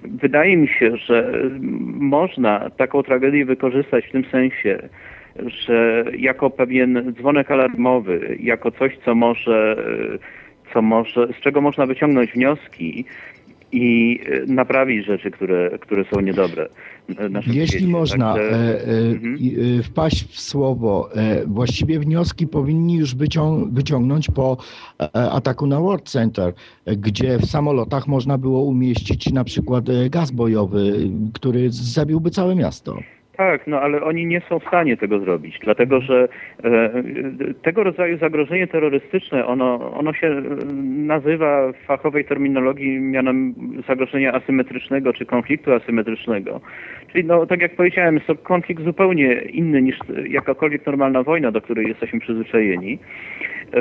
wydaje mi się, że można taką tragedię wykorzystać w tym sensie, że jako pewien dzwonek alarmowy, jako coś, co może, co może, z czego można wyciągnąć wnioski i naprawić rzeczy, które, które są niedobre. Jeśli świecie. można Także, e, e, mhm. e, wpaść w słowo, e, właściwie wnioski powinni już wycią wyciągnąć po e, ataku na World Center, gdzie w samolotach można było umieścić na przykład gaz bojowy, który zabiłby całe miasto. Tak, no ale oni nie są w stanie tego zrobić, dlatego że e, tego rodzaju zagrożenie terrorystyczne, ono, ono się e, nazywa w fachowej terminologii mianem zagrożenia asymetrycznego czy konfliktu asymetrycznego. Czyli no, tak jak powiedziałem, jest to konflikt zupełnie inny niż jakakolwiek normalna wojna, do której jesteśmy przyzwyczajeni. E,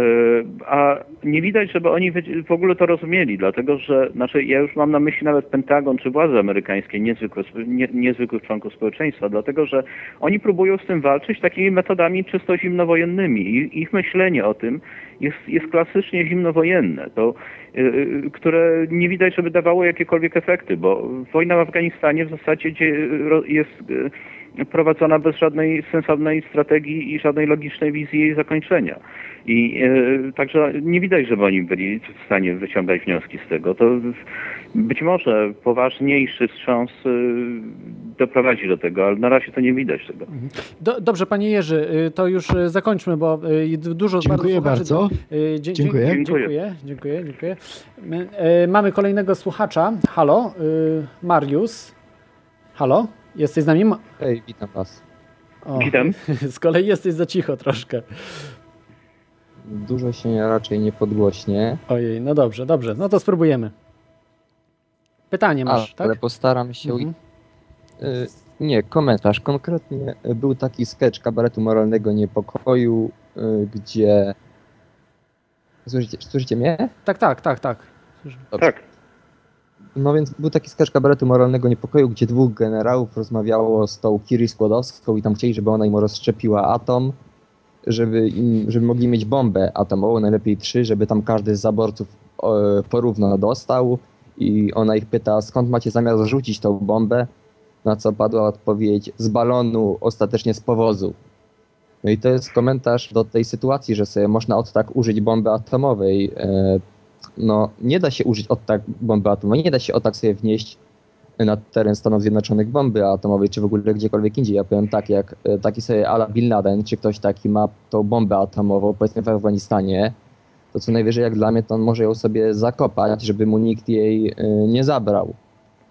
a nie widać, żeby oni w ogóle to rozumieli, dlatego że, znaczy ja już mam na myśli nawet Pentagon czy władze amerykańskie, niezwykłe, nie, niezwykłych członków społeczeństwa, dlatego że oni próbują z tym walczyć takimi metodami czysto zimnowojennymi i ich myślenie o tym jest, jest klasycznie zimnowojenne, to, yy, które nie widać, żeby dawało jakiekolwiek efekty, bo wojna w Afganistanie w zasadzie jest yy, prowadzona bez żadnej sensownej strategii i żadnej logicznej wizji jej zakończenia. I e, także nie widać, żeby oni byli w stanie wyciągać wnioski z tego. To być może poważniejszy wstrząs e, doprowadzi do tego, ale na razie to nie widać tego. Mhm. Do, dobrze, panie Jerzy, y, to już y, zakończmy, bo y, dużo dziękuję bardzo. bardzo. Dzie dziękuję. Dziękuję. Dziękuję. Dziękuję. My, mamy kolejnego słuchacza. Halo, Mariusz. Halo, jesteś z nami? Hej, witam was. O, witam. Z kolei jesteś za cicho troszkę dużo się raczej nie podgłośnie. Ojej, no dobrze, dobrze, no to spróbujemy. Pytanie masz, A, tak? Ale postaram się... Mhm. Y nie, komentarz. Konkretnie był taki sketch kabaretu moralnego niepokoju, y gdzie... Słyszycie, słyszycie mnie? Tak, tak, tak, tak. Tak. No więc był taki sketch kabaretu moralnego niepokoju, gdzie dwóch generałów rozmawiało z tą Kiri Skłodowską i tam chcieli, żeby ona im rozszczepiła atom żeby, im, żeby mogli mieć bombę atomową, najlepiej trzy, żeby tam każdy z zaborców porówno dostał i ona ich pyta, skąd macie zamiar zrzucić tą bombę, na co padła odpowiedź z balonu, ostatecznie z powozu. No i to jest komentarz do tej sytuacji, że sobie można od tak użyć bomby atomowej. E, no, nie da się użyć od tak bomby atomowej, nie da się od tak sobie wnieść na teren Stanów Zjednoczonych bomby atomowej, czy w ogóle gdziekolwiek indziej. Ja powiem tak, jak e, taki sobie Ala Bin Laden, czy ktoś taki ma tą bombę atomową, powiedzmy w Afganistanie, to co najwyżej jak dla mnie, to on może ją sobie zakopać, żeby mu nikt jej e, nie zabrał.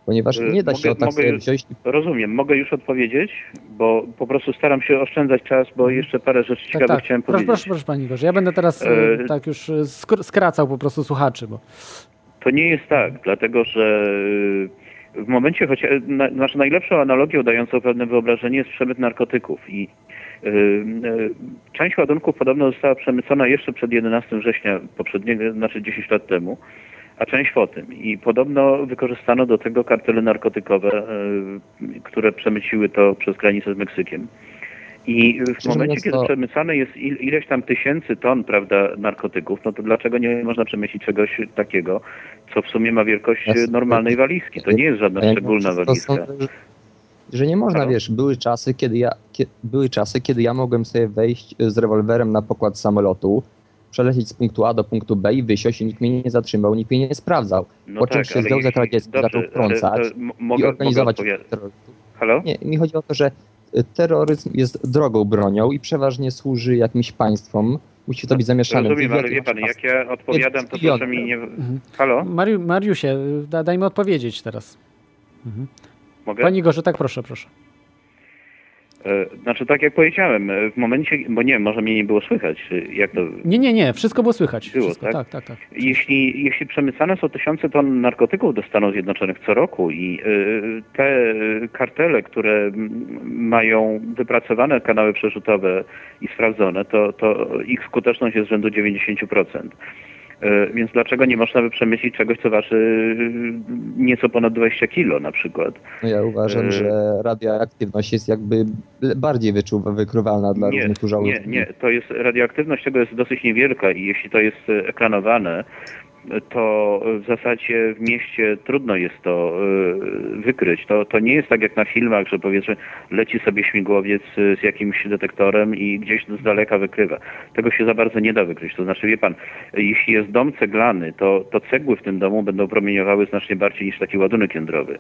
Ponieważ e, nie da mogę, się o tak sobie wziąć. Rozumiem, mogę już odpowiedzieć, bo po prostu staram się oszczędzać czas, bo mhm. jeszcze parę rzeczy tak, ciekawych tak. chciałem proszę, powiedzieć. Proszę, proszę Panie Igorze, ja będę teraz e... tak już skracał po prostu słuchaczy. Bo... To nie jest tak, dlatego że w momencie, choć na, naszą najlepszą analogią dającą pewne wyobrażenie jest przemyt narkotyków i y, y, część ładunków podobno została przemycona jeszcze przed 11 września poprzedniego, znaczy 10 lat temu, a część po tym. I podobno wykorzystano do tego kartele narkotykowe, y, które przemyciły to przez granicę z Meksykiem. I w momencie, kiedy przemycane jest ileś tam tysięcy ton, prawda, narkotyków, no to dlaczego nie można przemycić czegoś takiego, co w sumie ma wielkość normalnej walizki? To nie jest żadna szczególna walizka. Że nie można, wiesz, były czasy, kiedy ja, były czasy, kiedy ja mogłem sobie wejść z rewolwerem na pokład samolotu, przelecieć z punktu A do punktu B i wysiąść i nikt mnie nie zatrzymał, nikt mnie nie sprawdzał. No po czym tak, się Związek Radziecki zaczął ale wtrącać i mogę- organizować. Halo? Nie, mi chodzi o to, że terroryzm jest drogą bronią i przeważnie służy jakimś państwom. Musi to być zamieszane. Rozumiem, ale wie pan, jak ja odpowiadam, to proszę mi nie... Halo? Mariu, Mariusie, da, dajmy odpowiedzieć teraz. Mogę? Pani Gorze, tak proszę, proszę. E, Znaczy, tak jak powiedziałem, e, w momencie, bo nie wiem, może mnie nie było słychać, jak to... Nie, nie, nie, wszystko było słychać. Było, wszystko, tak? tak, tak, tak. Jeśli, jeśli przemycane są tysiące ton narkotyków do Stanów Zjednoczonych co roku i y, te kartele, które mają wypracowane kanały przerzutowe i sprawdzone, to, to ich skuteczność jest rzędu 90%. Y, Więc dlaczego nie można by przemyśleć czegoś, co waży y, nieco ponad 20 kilo na przykład? No ja uważam, Y- że radioaktywność jest jakby bardziej wyczuwa, wykrywana dla nie, różnych urządzeń. Nie, nie, to jest radioaktywność tego jest dosyć niewielka i jeśli to jest e, ekranowane, to w zasadzie w mieście trudno jest to e, wykryć. To, to nie jest tak jak na filmach, że powiedzmy leci sobie śmigłowiec e, z jakimś detektorem i gdzieś z daleka wykrywa. Tego się za bardzo nie da wykryć. To znaczy, wie pan, jeśli jest dom ceglany, to, to cegły w tym domu będą promieniowały znacznie bardziej niż taki ładunek jądrowy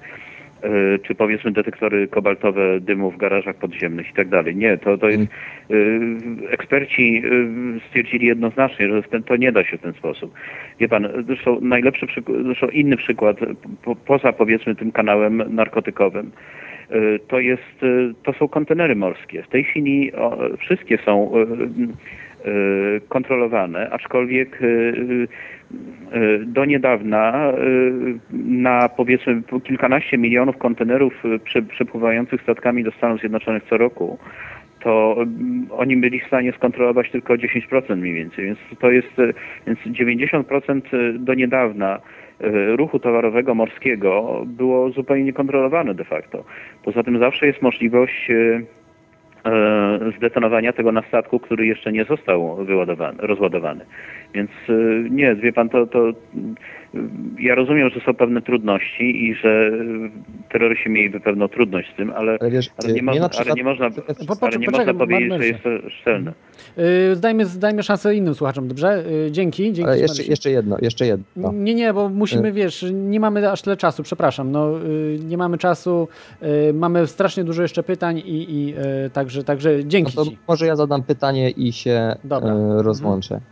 czy powiedzmy detektory kobaltowe dymu w garażach podziemnych i tak dalej. Nie, to, to jest, e, eksperci e, stwierdzili jednoznacznie, że to nie da się w ten sposób. Wie pan, zresztą najlepszy przykład, zresztą inny przykład, po, poza powiedzmy tym kanałem narkotykowym, to jest, to są kontenery morskie. W tej chwili wszystkie są kontrolowane, aczkolwiek e, e, do niedawna na powiedzmy kilkanaście milionów kontenerów prze- przepływających statkami do Stanów Zjednoczonych co roku, to mm, oni byli w stanie skontrolować tylko 10% mniej więcej, więc to jest więc 90% do niedawna ruchu towarowego morskiego było zupełnie niekontrolowane de facto. Poza tym zawsze jest możliwość zdetonowania tego na statku, który jeszcze nie został rozładowany. Więc e, nie, wie pan, to, to mm, ja rozumiem, że są pewne trudności i że e, terroryści mieliby pewną trudność z tym, ale, Ale wiesz, ale, nie, można, na ale przykład- nie można, Po- po- ale nie można powiedzieć, że jest to szczelne. Yy, Dajmy, dajmy szansę innym słuchaczom, dobrze? Yy, Dzięki, dzięki. Ale jeszcze, jeszcze jedno, jeszcze jedno. Nie, nie, bo musimy, Y. wiesz, nie mamy aż tyle czasu, przepraszam, no y, nie mamy czasu, y, mamy strasznie dużo jeszcze pytań i, i y, także, także No dzięki to Ci. może ja zadam pytanie i się Dobra. e, rozłączę. To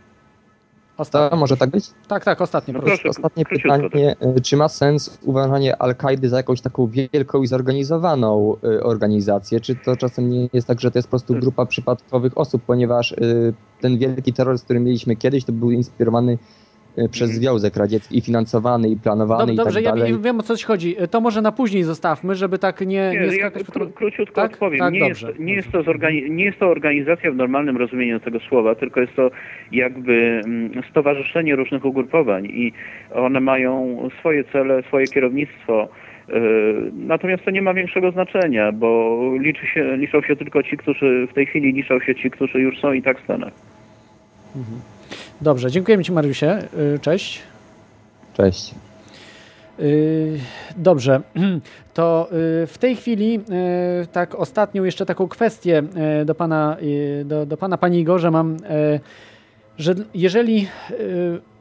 Ostatnie. może tak być? Tak, tak, ostatnie. No proszę. Ostatnie pytanie. e, Czy ma sens uważanie Al-Kaidy za jakąś taką wielką i zorganizowaną e, organizację? Czy to czasem nie jest tak, że to jest po prostu grupa przypadkowych osób, ponieważ e, ten wielki terroryzm, który mieliśmy kiedyś, to był inspirowany przez Mhm. Związek Radziecki i finansowany, i planowany, Dob- i Dobrze, tak ja dalej. wiem, wiem o co ci chodzi. To może na później zostawmy, żeby tak nie, nie Nie, ja kró, króciutko Tak? odpowiem. Tak, nie, dobrze, jest, nie, jest to nie jest to organizacja w normalnym rozumieniu tego słowa, tylko jest to jakby mm, stowarzyszenie różnych ugrupowań i one mają swoje cele, swoje kierownictwo. Yy, Natomiast to nie ma większego znaczenia, bo liczy się, liczą się tylko ci, którzy w tej chwili liczą się ci, którzy już są i tak w Stanach. Dobrze, dziękujemy Ci Mariusie. Y, Cześć. Cześć. Y, Dobrze, to y, w tej chwili tak ostatnią jeszcze taką kwestię do pana, do, do pana pani Igorze mam, że jeżeli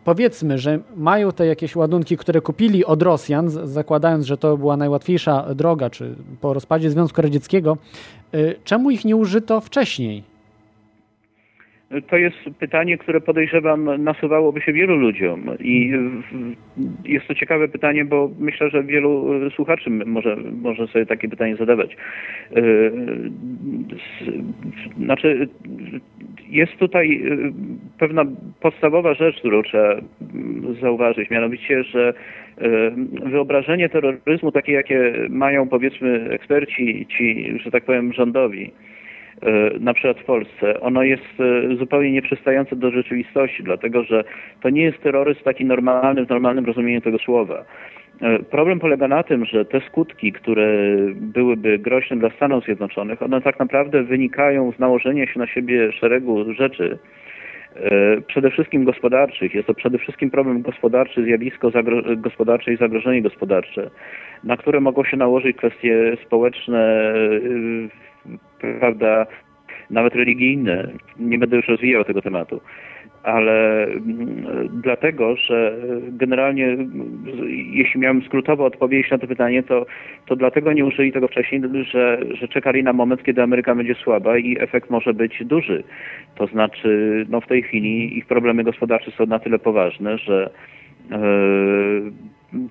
powiedzmy, że mają te jakieś ładunki, które kupili od Rosjan, zakładając, że to była najłatwiejsza droga, czy po rozpadzie Związku Radzieckiego, czemu ich nie użyto wcześniej? To jest pytanie, które podejrzewam nasuwałoby się wielu ludziom i jest to ciekawe pytanie, bo myślę, że wielu e, słuchaczy może, może sobie takie pytanie zadawać. E, Znaczy, jest tutaj e, pewna podstawowa rzecz, którą trzeba zauważyć, mianowicie, że wyobrażenie terroryzmu, takie jakie mają powiedzmy eksperci, ci, że tak powiem, rządowi, na przykład w Polsce, ono jest e, zupełnie nieprzystające do rzeczywistości, dlatego że to nie jest terroryzm taki normalny, w normalnym rozumieniu tego słowa. E, Problem polega na tym, że te skutki, które byłyby groźne dla Stanów Zjednoczonych, one tak naprawdę wynikają z nałożenia się na siebie szeregu rzeczy, e, przede wszystkim gospodarczych. Jest to przede wszystkim problem gospodarczy, zjawisko zagro- gospodarcze i zagrożenie gospodarcze, na które mogą się nałożyć kwestie społeczne, e, prawda, nawet religijne. Nie będę już rozwijał tego tematu. ale dlatego, że generalnie, jeśli miałem skrótowo odpowiedzieć na to pytanie, to, to dlatego nie użyli tego wcześniej, że, że czekali na moment, kiedy Ameryka będzie słaba i efekt może być duży. To znaczy, no w tej chwili ich problemy gospodarcze są na tyle poważne, że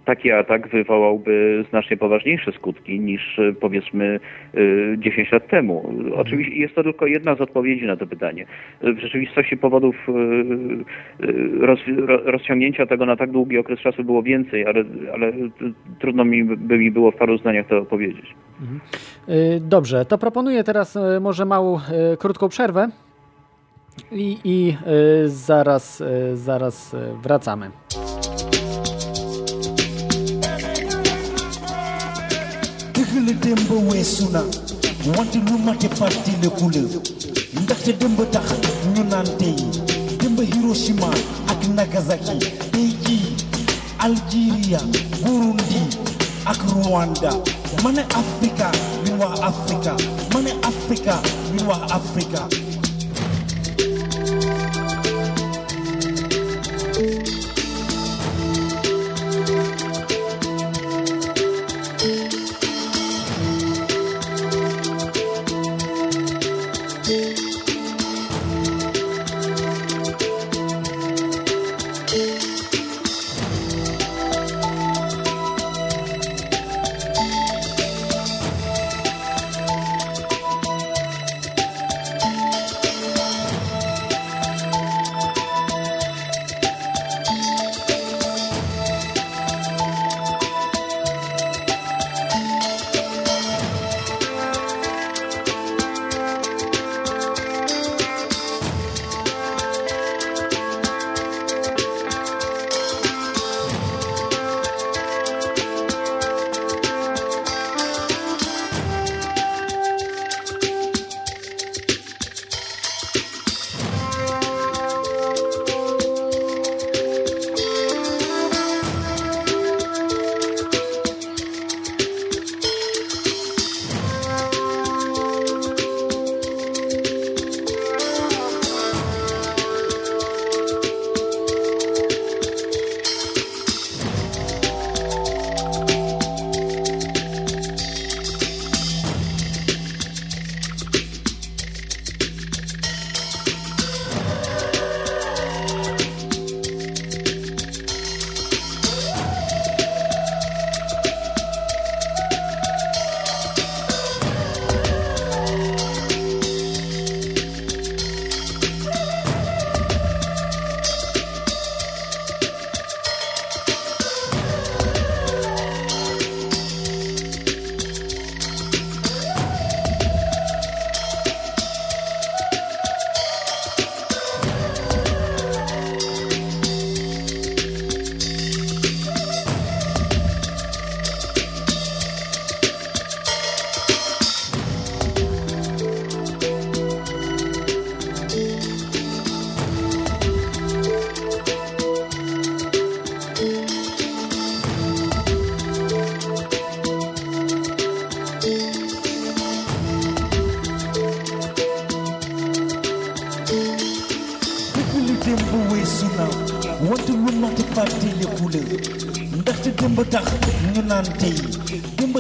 taki atak wywołałby znacznie poważniejsze skutki niż powiedzmy 10 lat temu. Oczywiście jest to tylko jedna z odpowiedzi na to pytanie. W rzeczywistości powodów roz, rozciągnięcia tego na tak długi okres czasu było więcej, ale, ale trudno mi, by mi było w paru zdaniach to opowiedzieć. Mhm. Dobrze, to proponuję teraz może małą, krótką przerwę i, i zaraz, zaraz wracamy. La démb weesu na wante lu mate fàttaliku la ndaxte démb tax ñu naan tey démb Hiroshima ak Nagasaki tey Algeria Burundi ak Rwanda. Ma ne Afrika. Ñun waa Afrika ma ne Afrika. ñun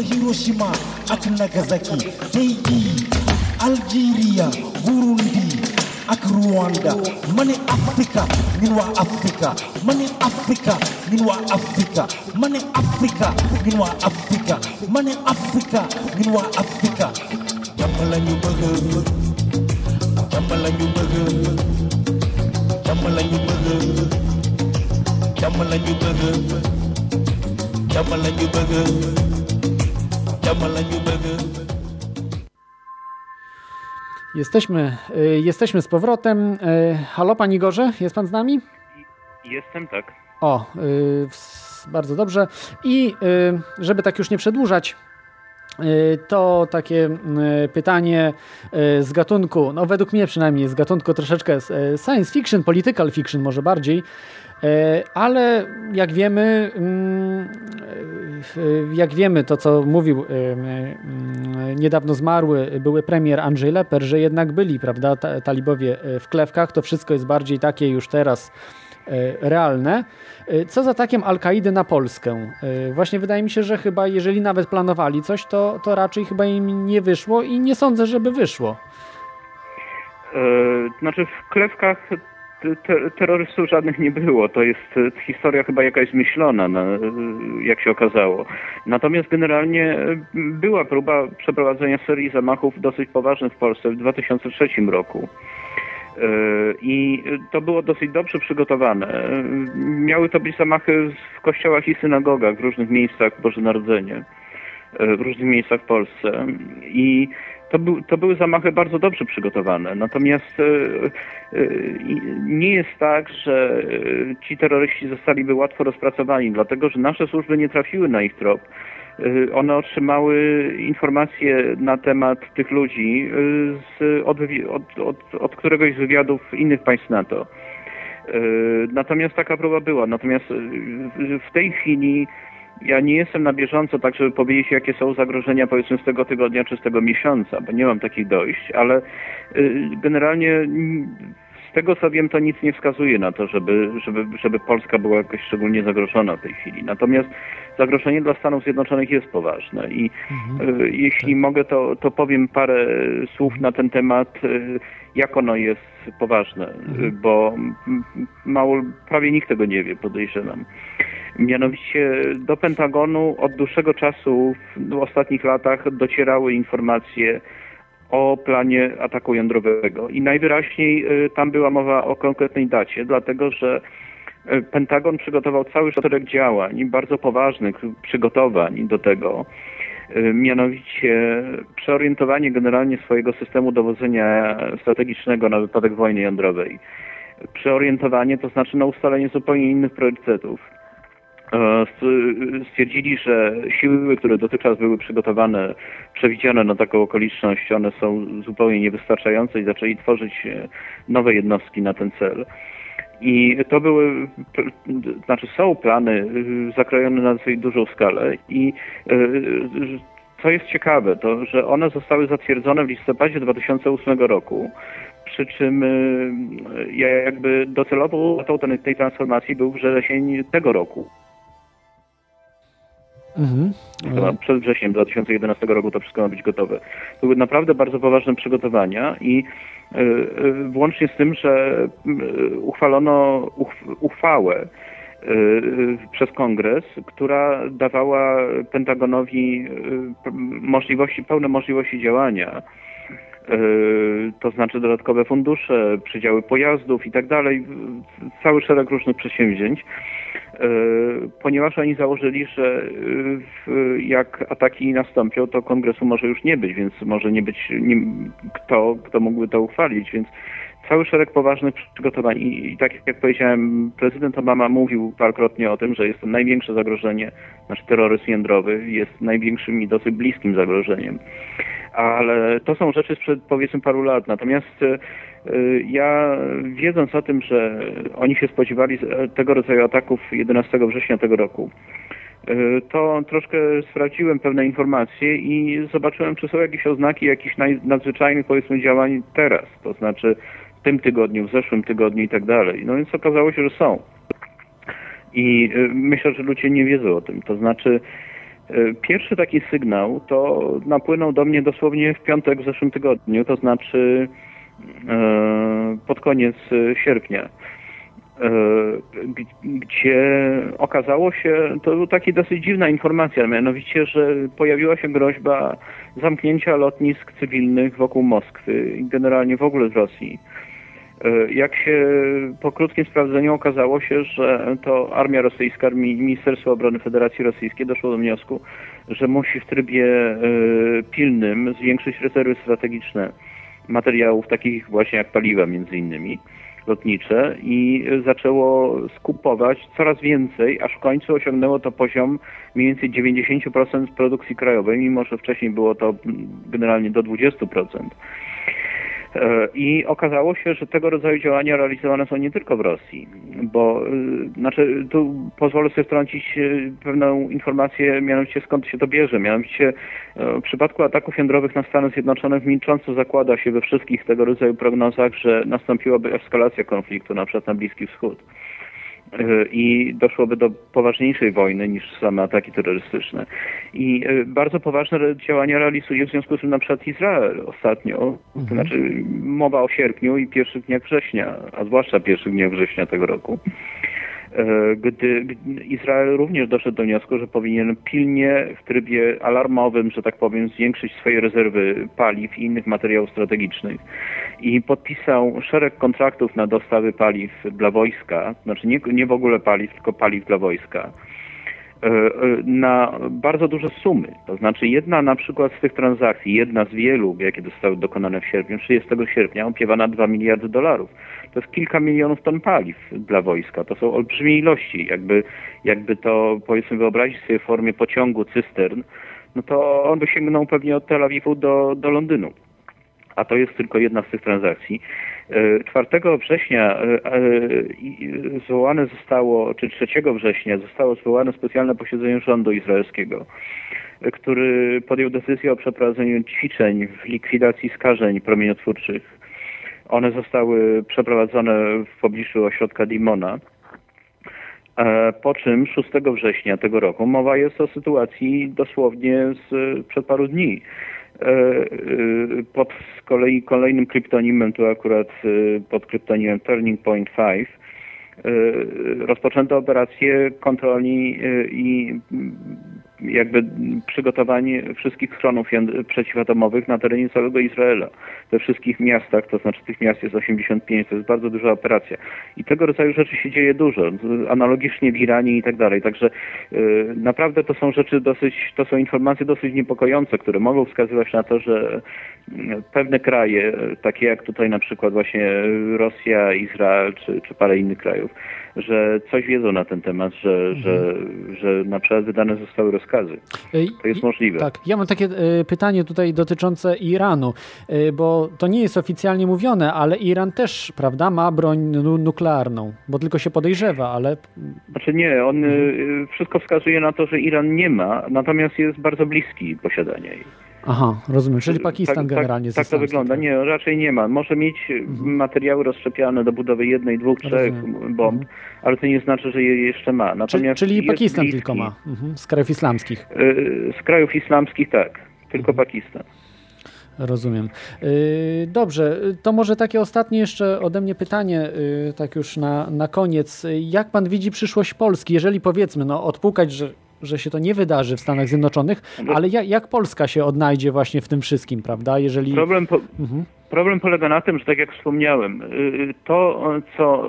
Hiroshima ak Nagasaki tey jii Algeria Burundi ak Rwanda. Ma ne Afrika ñun waa Afrika. Ma ne Afrika ñun waa Afrika. Ma ne Afrika ñun waa Afrika. Ma ne Afrika ñun waa Afrika. Jàmm la ñu bëgg. Jàmm la ñu bëgg. Jàmm la ñu bëgg. Jàmm la ñu bëgg jàmm la ñu bëgg Jesteśmy, y, jesteśmy z powrotem. Y, halo, Panie Igorze, jest Pan z nami? Jestem, tak. O, y, bardzo dobrze. I żeby tak już nie przedłużać, to takie pytanie z gatunku, no według mnie przynajmniej z gatunku troszeczkę science fiction, political fiction może bardziej, ale jak wiemy, mm, jak wiemy, to co mówił niedawno zmarły były premier Andrzej Leper, że jednak byli, prawda, talibowie w klewkach, to wszystko jest bardziej takie już teraz realne. Co za atakiem Al-Kaidy na Polskę? Właśnie wydaje mi się, że chyba jeżeli nawet planowali coś, to, to raczej chyba im nie wyszło i nie sądzę, żeby wyszło. Znaczy w klewkach te, terrorystów żadnych nie było. To jest e, historia chyba jakaś zmyślona, jak się okazało. Natomiast generalnie e, była próba przeprowadzenia serii zamachów dosyć poważnych w Polsce w 2003 roku. I to było dosyć dobrze przygotowane. Miały to być zamachy w kościołach i synagogach w różnych miejscach Boże Narodzenie, w różnych miejscach w Polsce. I to, był, to były zamachy bardzo dobrze przygotowane. Natomiast e, nie jest tak, że ci terroryści zostaliby łatwo rozpracowani, dlatego że nasze służby nie trafiły na ich trop. One otrzymały informacje na temat tych ludzi z, od, od, od, od któregoś z wywiadów innych państw NATO. Natomiast taka próba była. Natomiast w tej chwili ja nie jestem na bieżąco tak, żeby powiedzieć, jakie są zagrożenia powiedzmy z tego tygodnia czy z tego miesiąca, bo nie mam takich dojść, ale y, generalnie z tego co wiem, to nic nie wskazuje na to, żeby, żeby, żeby Polska była jakoś szczególnie zagrożona w tej chwili. Natomiast zagrożenie dla Stanów Zjednoczonych jest poważne i mhm. y, jeśli tak. mogę, to, to powiem parę słów na ten temat, y, jak ono jest poważne, mhm. bo mało, prawie nikt tego nie wie, podejrzewam. Mianowicie do Pentagonu od dłuższego czasu w ostatnich latach docierały informacje o planie ataku jądrowego i najwyraźniej y, tam była mowa o konkretnej dacie, dlatego że y, Pentagon przygotował cały szereg działań, bardzo poważnych przygotowań do tego, y, mianowicie przeorientowanie generalnie swojego systemu dowodzenia strategicznego na wypadek wojny jądrowej. Przeorientowanie to znaczy na ustalenie zupełnie innych priorytetów stwierdzili, że siły, które dotychczas były przygotowane, przewidziane na taką okoliczność, one są zupełnie niewystarczające i zaczęli tworzyć e, nowe jednostki na ten cel. I to były, znaczy są plany e, zakrojone na dosyć dużą skalę i co jest ciekawe, to że one zostały zatwierdzone w listopadzie 2008 roku, przy czym jakby docelową datą tej transformacji był wrzesień tego roku. Mhm. Przed wrześniem 2011 roku to wszystko ma być gotowe. To były naprawdę bardzo poważne przygotowania i y, y, włącznie z tym, że y, uchwalono uchwałę przez kongres, która dawała Pentagonowi możliwości, pełne możliwości działania. To znaczy dodatkowe fundusze, przydziały pojazdów i tak dalej, cały szereg różnych przedsięwzięć. E, ponieważ oni założyli, że e, jak ataki nastąpią, to kongresu może już nie być, więc może nie być nie, kto, kto mógłby to uchwalić, więc cały szereg poważnych przygotowań i, i tak jak powiedziałem, prezydent Obama mówił parokrotnie o tym, że jest to największe zagrożenie, nasz terroryzm jądrowy jest największym i dosyć bliskim zagrożeniem. Ale to są rzeczy sprzed powiedzmy paru lat. Natomiast e, ja wiedząc o tym, że oni się spodziewali tego rodzaju ataków 11 września tego roku, y, to troszkę sprawdziłem pewne informacje i zobaczyłem, czy są jakieś oznaki jakichś nadzwyczajnych powiedzmy działań teraz, to znaczy w tym tygodniu, w zeszłym tygodniu i tak dalej. No więc okazało się, że są. I y, myślę, że ludzie nie wiedzą o tym. To znaczy pierwszy taki sygnał to napłynął do mnie dosłownie w piątek w zeszłym tygodniu, to znaczy pod koniec sierpnia, e, gdzie okazało się, to była taka dosyć dziwna informacja, mianowicie, że pojawiła się groźba zamknięcia lotnisk cywilnych wokół Moskwy i generalnie w ogóle z Rosji. E, jak się po krótkim sprawdzeniu okazało się, że to armia rosyjska, Ministerstwo Obrony Federacji Rosyjskiej doszło do wniosku, że musi w trybie pilnym zwiększyć rezerwy strategiczne materiałów takich właśnie jak paliwa między innymi lotnicze i zaczęło skupować coraz więcej, aż w końcu osiągnęło to poziom mniej więcej 90% produkcji krajowej, mimo że wcześniej było to generalnie do 20%. E, I okazało się, że tego rodzaju działania realizowane są nie tylko w Rosji, bo e, znaczy tu pozwolę sobie wtrącić e, pewną informację, mianowicie skąd się to bierze. Mianowicie w przypadku ataków jądrowych na Stany Zjednoczone milcząco zakłada się we wszystkich tego rodzaju prognozach, że nastąpiłaby eskalacja konfliktu, na przykład na Bliski Wschód i doszłoby do poważniejszej wojny niż same ataki terrorystyczne. I e, bardzo poważne działania realizuje w związku z tym na przykład Izrael ostatnio, to mhm. znaczy mowa o sierpniu i pierwszych dniach września, a zwłaszcza pierwszych dniach września tego roku. E, gdy Izrael również doszedł do wniosku, że powinien pilnie w trybie alarmowym, że tak powiem, zwiększyć swoje rezerwy paliw i innych materiałów strategicznych. I podpisał szereg kontraktów na dostawy paliw dla wojska, znaczy nie, nie w ogóle paliw, tylko paliw dla wojska. E, na bardzo duże sumy. To znaczy jedna na przykład z tych transakcji, jedna z wielu, jakie zostały dokonane w sierpniu, 30 sierpnia, opiewa na 2 miliardy dolarów to jest kilka milionów ton paliw dla wojska. To są olbrzymie ilości. Jakby, jakby to powiedzmy wyobrazić sobie w formie pociągu, cystern, no to on by sięgnął pewnie od Tel Awiwu do, do Londynu. A to jest tylko jedna z tych transakcji. 4 e, września e, e, zwołane zostało, czy 3 września zostało zwołane specjalne posiedzenie rządu izraelskiego, który podjął decyzję o przeprowadzeniu ćwiczeń w likwidacji skażeń promieniotwórczych one zostały przeprowadzone w pobliżu ośrodka Dimona. E, po czym 6 września tego roku mowa jest o sytuacji dosłownie z przed paru dni. E, e, pod z kolei kolejnym kryptonimem, tu akurat pod kryptonimem Turning Point 5, rozpoczęto operację kontroli i jakby przygotowanie wszystkich schronów przeciwatomowych na terenie całego Izraela. We wszystkich miastach, to znaczy tych miast jest 85, to jest bardzo duża operacja. I tego rodzaju rzeczy się dzieje dużo, analogicznie w Iranie i tak dalej. Także yy, naprawdę to są rzeczy dosyć, to są informacje dosyć niepokojące, które mogą wskazywać na to, że pewne kraje, takie jak tutaj na przykład właśnie Rosja, Izrael czy, czy parę innych krajów, że coś wiedzą na ten temat, że, mhm. że, że na przykład wydane zostały rozkazy. To jest możliwe. Tak, ja mam takie e, pytanie tutaj dotyczące Iranu, e, bo to nie jest oficjalnie mówione, ale Iran też, prawda, ma broń nuklearną, bo tylko się podejrzewa, ale... Znaczy nie, on mhm. wszystko wskazuje na to, że Iran nie ma, natomiast jest bardzo bliski posiadania jej. Aha, rozumiem. Czyli Pakistan tak, generalnie. Tak, tak to wygląda. Nie, raczej nie ma. Może mieć mhm. materiały rozszczepiane do budowy jednej, dwóch, trzech rozumiem. bomb, mhm. ale to nie znaczy, że je jeszcze ma. Natomiast czyli Pakistan bliski. tylko ma. Mhm. Z krajów islamskich. Y, z krajów islamskich tak. Tylko mhm. Pakistan. Rozumiem. Y, dobrze, to może takie ostatnie jeszcze ode mnie pytanie, tak już na, na koniec. Jak pan widzi przyszłość Polski, jeżeli powiedzmy, no odpukać, że że się to nie wydarzy w Stanach Zjednoczonych, no. ale jak, jak, Polska się odnajdzie właśnie w tym wszystkim, prawda? Jeżeli... Problem, po, mhm. problem polega na tym, że tak jak wspomniałem, y, to co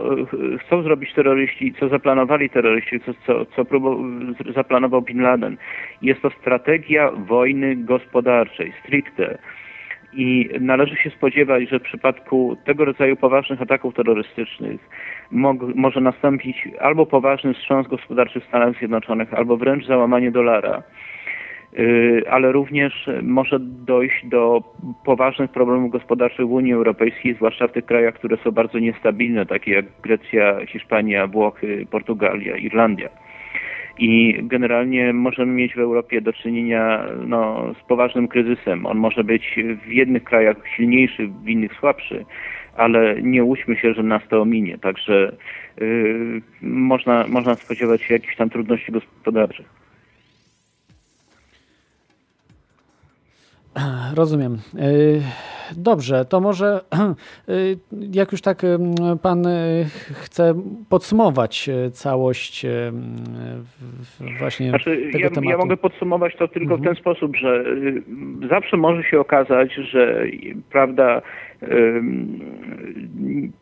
y, chcą zrobić terroryści, co zaplanowali terroryści, co, co, co próbował, zaplanował Bin Laden, jest to strategia wojny gospodarczej, stricte. I należy się spodziewać, że w przypadku tego rodzaju poważnych ataków terrorystycznych może nastąpić albo poważny wstrząs gospodarczy w Stanach Zjednoczonych, albo wręcz załamanie dolara y, ale również może dojść do poważnych problemów gospodarczych w Unii Europejskiej, zwłaszcza w tych krajach, które są bardzo niestabilne, takie jak Grecja, Hiszpania, Włochy, Portugalia, Irlandia. I generalnie możemy mieć w Europie do czynienia no, z poważnym kryzysem. On może być w jednych krajach silniejszy, w innych słabszy, ale nie łudźmy się, że nas to ominie. Także yy, można, można spodziewać się jakichś tam trudności gospodarczych. Rozumiem. E, dobrze, to może e, jak już tak pan e, chce podsumować całość właśnie znaczy, tego ja, tematu. Ja mogę podsumować to tylko mhm. w ten sposób, że zawsze może się okazać, że prawda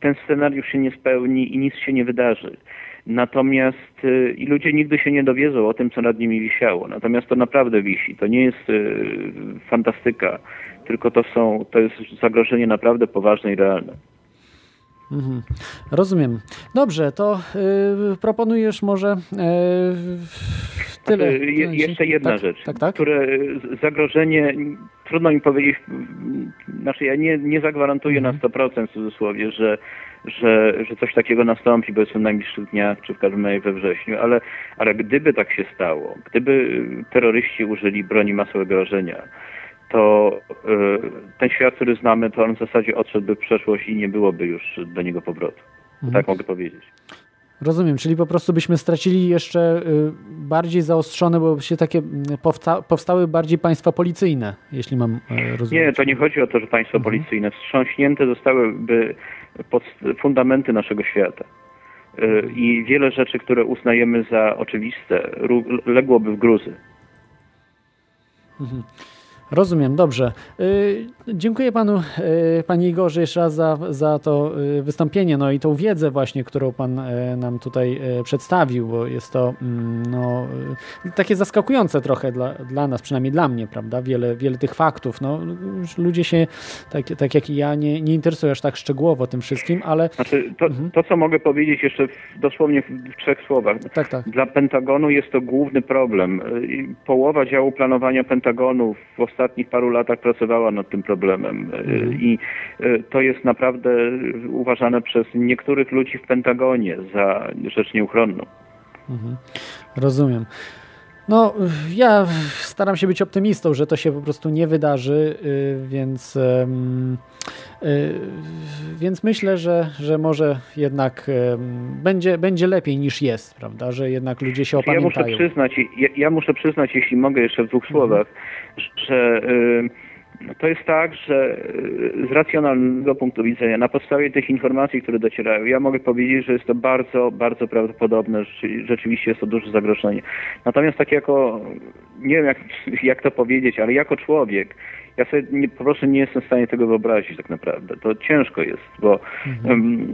ten scenariusz się nie spełni i nic się nie wydarzy. Natomiast y, i ludzie nigdy się nie dowiedzą o tym, co nad nimi wisiało. Natomiast to naprawdę wisi. To nie jest y, fantastyka, tylko to są, to jest zagrożenie naprawdę poważne i realne. Mhm. Rozumiem. Dobrze, to y, proponujesz może y, tyle. Znaczy, Je, jeszcze jedna tak, rzecz, tak, tak? które zagrożenie, trudno mi powiedzieć, znaczy ja nie, nie zagwarantuję Mhm. na 100% w cudzysłowie, że, że, że coś takiego nastąpi powiedzmy w najbliższych dniach, czy w każdym razie we wrześniu, ale, ale gdyby tak się stało, gdyby terroryści użyli broni masowego rażenia, to y, ten świat, który znamy, to on w zasadzie odszedłby w przeszłość i nie byłoby już do niego powrotu. Mhm. Tak mogę powiedzieć. Rozumiem, czyli po prostu byśmy stracili jeszcze y, bardziej zaostrzone, bo się takie mm, powsta powstały bardziej państwa policyjne, jeśli mam y, rozumieć. Nie, to nie chodzi o to, że państwo policyjne wstrząśnięte zostałyby pod fundamenty naszego świata. Y, I wiele rzeczy, które uznajemy za oczywiste, ległoby w gruzy. Mhm. Rozumiem, dobrze. Y, dziękuję panu, y, panie Igorze, jeszcze raz za, za to y, wystąpienie, no i tą wiedzę właśnie, którą pan nam tutaj przedstawił, bo jest to mm, no, takie zaskakujące trochę dla, dla nas, przynajmniej dla mnie, prawda? Wiele, wiele tych faktów. No, ludzie się, tak, tak jak i ja, nie, nie interesują aż tak szczegółowo tym wszystkim, ale Znaczy, to, to co mogę powiedzieć jeszcze w, dosłownie w, w trzech słowach. tak, tak. Dla Pentagonu jest to główny problem. Połowa działu planowania Pentagonu w ostatnich paru latach pracowała nad tym problemem Y, i y, to jest naprawdę uważane przez niektórych ludzi w Pentagonie za rzecz nieuchronną. Mhm. Rozumiem. No, ja staram się być optymistą, że to się po prostu nie wydarzy, y, więc, y, więc myślę, że, że może jednak będzie, będzie lepiej niż jest, prawda? Że jednak ludzie się Ja muszę opamiętają. przyznać, ja, ja muszę przyznać, jeśli mogę jeszcze w dwóch słowach, że y, to jest tak, że y, z racjonalnego punktu widzenia, na podstawie tych informacji, które docierają, ja mogę powiedzieć, że jest to bardzo, bardzo prawdopodobne, że rzeczywiście jest to duże zagrożenie. Natomiast tak jako, nie wiem jak, jak to powiedzieć, ale jako człowiek, ja sobie nie, po prostu nie jestem w stanie tego wyobrazić tak naprawdę. To ciężko jest, bo em,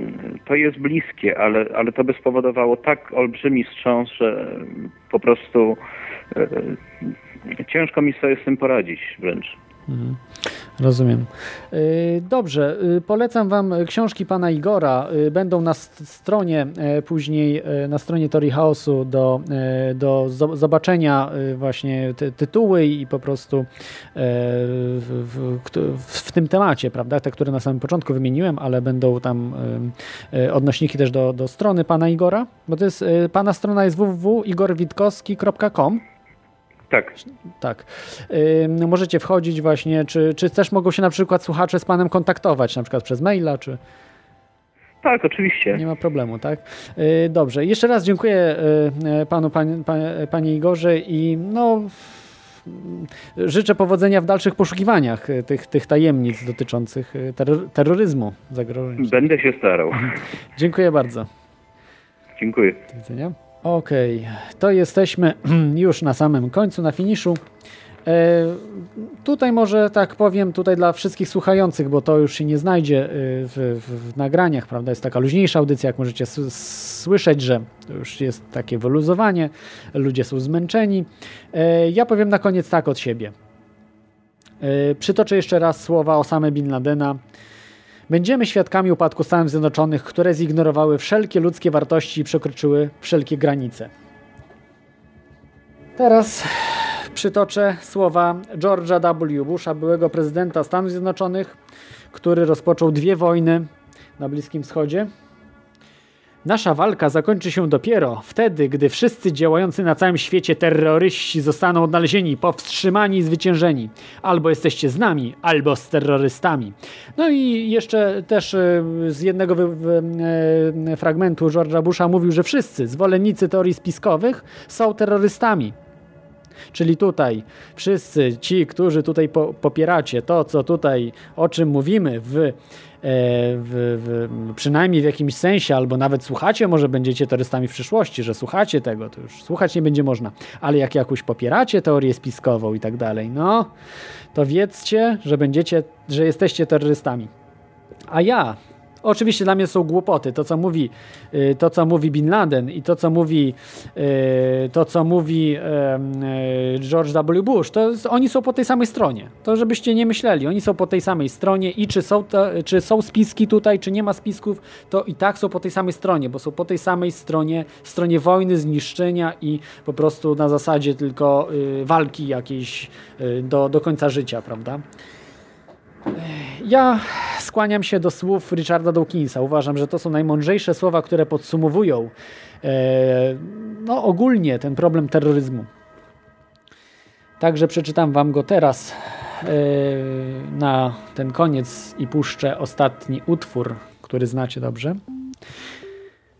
to jest bliskie, ale, ale to by spowodowało tak olbrzymi wstrząs, że po prostu e, ciężko mi sobie z tym poradzić wręcz. Mhm. Rozumiem. Y, Dobrze, y, polecam Wam książki pana Igora. Y, Będą na st- stronie później, na stronie Tori Chaosu do, do zo- zobaczenia właśnie ty- tytuły i po prostu w, w, w tym temacie, prawda, te, które na samym początku wymieniłem, ale będą tam odnośniki też do, do strony pana Igora, bo to jest, pana strona jest www.igorwitkowski.com Tak. tak. Ym, możecie wchodzić właśnie, czy, czy też mogą się na przykład słuchacze z panem kontaktować, na przykład przez maila, czy Tak, oczywiście. nie ma problemu, tak? Yy, dobrze, jeszcze raz dziękuję yy, panu, pan, pan, panie Igorze i no yy, życzę powodzenia w dalszych poszukiwaniach yy, tych, tych tajemnic dotyczących yy, terror, terroryzmu zagrożeń. Będę się starał. Dziękuję bardzo. Dziękuję. Do widzenia. Okej, to jesteśmy już na samym końcu, na finiszu. E, tutaj może tak powiem, tutaj dla wszystkich słuchających, bo to już się nie znajdzie y, w, w, w nagraniach, prawda? Jest taka luźniejsza audycja, jak możecie słyszeć, że już jest takie wyluzowanie, ludzie są zmęczeni. E, ja powiem na koniec tak od siebie. E, przytoczę jeszcze raz słowa Osamy Bin Ladena. Będziemy świadkami upadku Stanów Zjednoczonych, które zignorowały wszelkie ludzkie wartości i przekroczyły wszelkie granice. Teraz przytoczę słowa George'a W. Busha, byłego prezydenta Stanów Zjednoczonych, który rozpoczął dwie wojny na Bliskim Wschodzie. Nasza walka zakończy się dopiero wtedy, gdy wszyscy działający na całym świecie terroryści zostaną odnalezieni, powstrzymani i zwyciężeni. Albo jesteście z nami, albo z terrorystami. No i jeszcze też e, z jednego e, fragmentu George'a Busha mówił, że wszyscy zwolennicy teorii spiskowych są terrorystami. Czyli tutaj wszyscy ci, którzy tutaj po, popieracie to, co tutaj, o czym mówimy w, w, w, przynajmniej w jakimś sensie, albo nawet słuchacie, może będziecie terrorystami w przyszłości, że słuchacie tego, to już słuchać nie będzie można, ale jak jakoś popieracie teorię spiskową i tak dalej, no, to wiedzcie, że będziecie, że jesteście terrorystami. A ja Oczywiście dla mnie są głupoty. To, co mówi, y, to, co mówi Bin Laden i to, co mówi, y, to, co mówi y, George W. Bush, to oni są po tej samej stronie. To żebyście nie myśleli. Oni są po tej samej stronie i czy są, to, czy są spiski tutaj, czy nie ma spisków, to i tak są po tej samej stronie, bo są po tej samej stronie, stronie wojny, zniszczenia i po prostu na zasadzie tylko walki jakiejś do, do końca życia, prawda? Ja skłaniam się do słów Richarda Dawkinsa. Uważam, że to są najmądrzejsze słowa, które podsumowują e, no, ogólnie ten problem terroryzmu. Także przeczytam Wam go teraz e, na ten koniec i puszczę ostatni utwór, który znacie dobrze.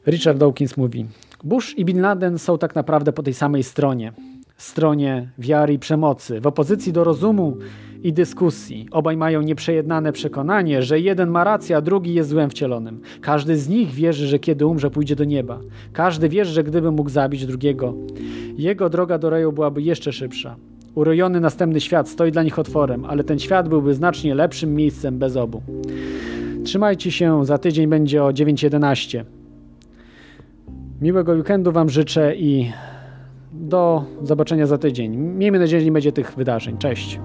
Richard Dawkins mówi: Bush i Bin Laden są tak naprawdę po tej samej stronie stronie wiary i przemocy, w opozycji do rozumu i dyskusji. Obaj mają nieprzejednane przekonanie, że jeden ma rację, a drugi jest złem wcielonym. Każdy z nich wierzy, że kiedy umrze, pójdzie do nieba. Każdy wierzy, że gdyby mógł zabić drugiego, jego droga do raju byłaby jeszcze szybsza. Urojony następny świat stoi dla nich otworem, ale ten świat byłby znacznie lepszym miejscem bez obu. Trzymajcie się, za tydzień będzie o 9.11. Miłego weekendu Wam życzę i do zobaczenia za tydzień. Miejmy nadzieję, że nie będzie tych wydarzeń. Cześć.